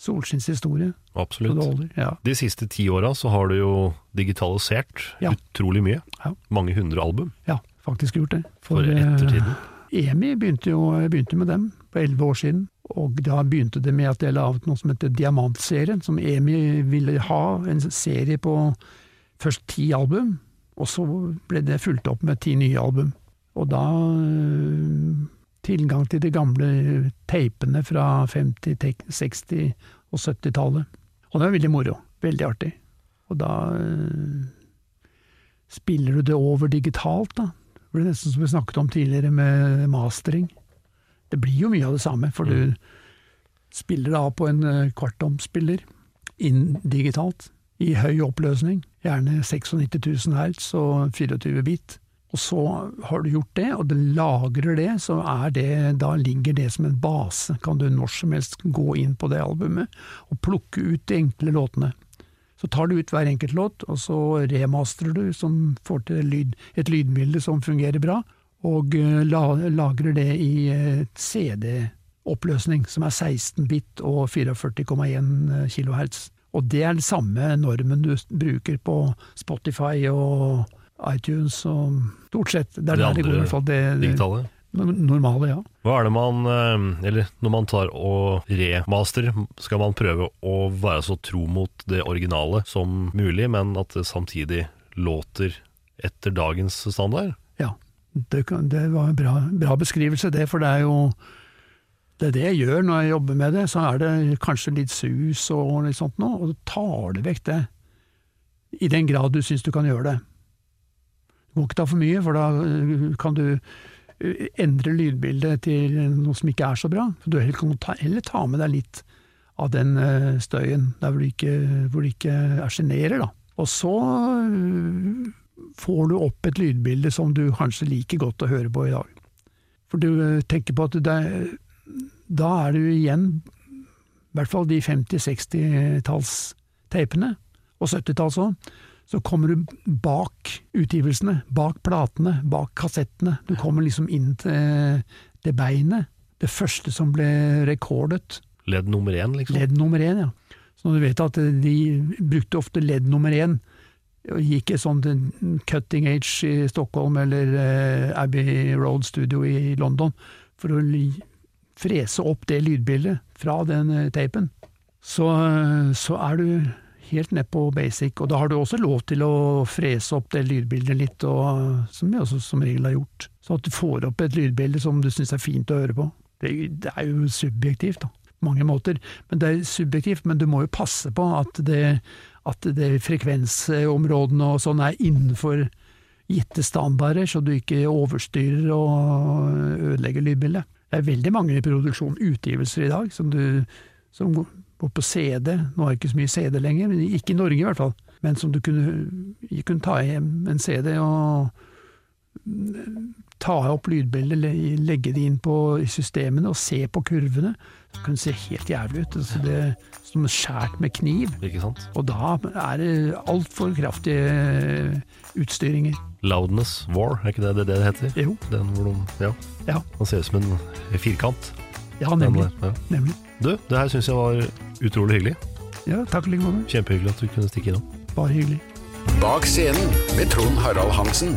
eh, solskinnshistorie. Absolutt. Ja. De siste ti åra så har du jo digitalisert Ja. utrolig mye. Ja. Mange hundre album. Ja, faktisk gjort det. For For ettertiden. EMI begynte jo begynte med dem for elleve år siden, og da begynte det med at jeg laget noe som heter Diamantserien, som EMI ville ha, en serie på først ti album, og så ble det fulgt opp med ti nye album. Og da øh, tilgang til de gamle teipene fra 50-, 60- og 70-tallet. Og det var veldig moro. Veldig artig. Og da øh, spiller du det over digitalt, da. Det blir nesten som vi snakket om tidligere med mastering. Det blir jo mye av det samme, for du spiller det av på en eh, kvartomspiller inn digitalt, i høy oppløsning, gjerne 96 000 hertz og 24 bit. Og så har du gjort det, og det lagrer det, så det, da ligger det som en base. Kan du når som helst gå inn på det albumet og plukke ut de enkle låtene. Så tar du ut hver enkelt låt, og så remasterer du, som får til lyd, et lydbilde som fungerer bra, og eh, la, lagrer det i eh, CD-oppløsning, som er 16 bit og 44,1 kHz. Og det er den samme normen du bruker på Spotify og iTunes og stort sett. Det er Det der det går, i hvert fall. Det, digitale. normale, ja. Hva er det man eh, Eller når man tar og remaster, skal man prøve å være så tro mot det originale som mulig, men at det samtidig låter etter dagens standard? Ja, det, kan, det var en bra, bra beskrivelse, det, for det er jo det er det jeg gjør når jeg jobber med det. Så er det kanskje litt sus og litt sånt noe, og så tar det vekk det. I den grad du syns du kan gjøre det. Du må ikke ta for mye, for da øh, kan du øh, endre lydbildet til noe som ikke er så bra. Du kan heller ta med deg litt av den øh, støyen der hvor du ikke, hvor du ikke er sjenerer, da. Og så får du opp et lydbilde som du kanskje liker godt å høre på i dag. For du tenker på at det, da er du igjen, i hvert fall de 50-60-tallsteipene, og 70-tallet òg, så kommer du bak utgivelsene, bak platene, bak kassettene. Du kommer liksom inn til det beinet. Det første som ble rekordet. Ledd nummer én, liksom? Ledd nummer én, ja. Så når du vet at de brukte ofte ledd nummer én, og gikk i sånn cutting age i Stockholm eller eh, Abbey Road Studio i London for å frese opp det lydbildet fra den tapen, så, eh, så er du helt ned på basic, og da har du også lov til å frese opp det lydbildet litt, og, som vi også som regel har gjort. Så at du får opp et lydbilde som du syns er fint å høre på. Det, det er jo subjektivt, da. Mange måter. Men det er subjektivt, men du må jo passe på at det, at det frekvensområdene og sånn er innenfor gitte standarder, så du ikke overstyrer og ødelegger lydbildet. Det er veldig mange produksjon, utgivelser i dag, som, du, som går på CD. Nå er det ikke så mye CD lenger, men ikke i Norge i hvert fall. Men som du kunne, kunne ta hjem en CD og ta opp lydbildet, legge det inn på systemene og se på kurvene. Det se helt jævlig ut. Altså det som skjært med kniv. Ikke sant? Og da er det altfor kraftige utstyringer. Loudness War, er ikke det det, det heter? Jo. Den hvor de, ja. Ja, Den ser ut som en firkant. ja nemlig. Der, ja. nemlig. Du, det her syns jeg var utrolig hyggelig. Ja, takk i like måte. Kjempehyggelig at du kunne stikke innom. Bare hyggelig. Bak scenen med Trond Harald Hansen.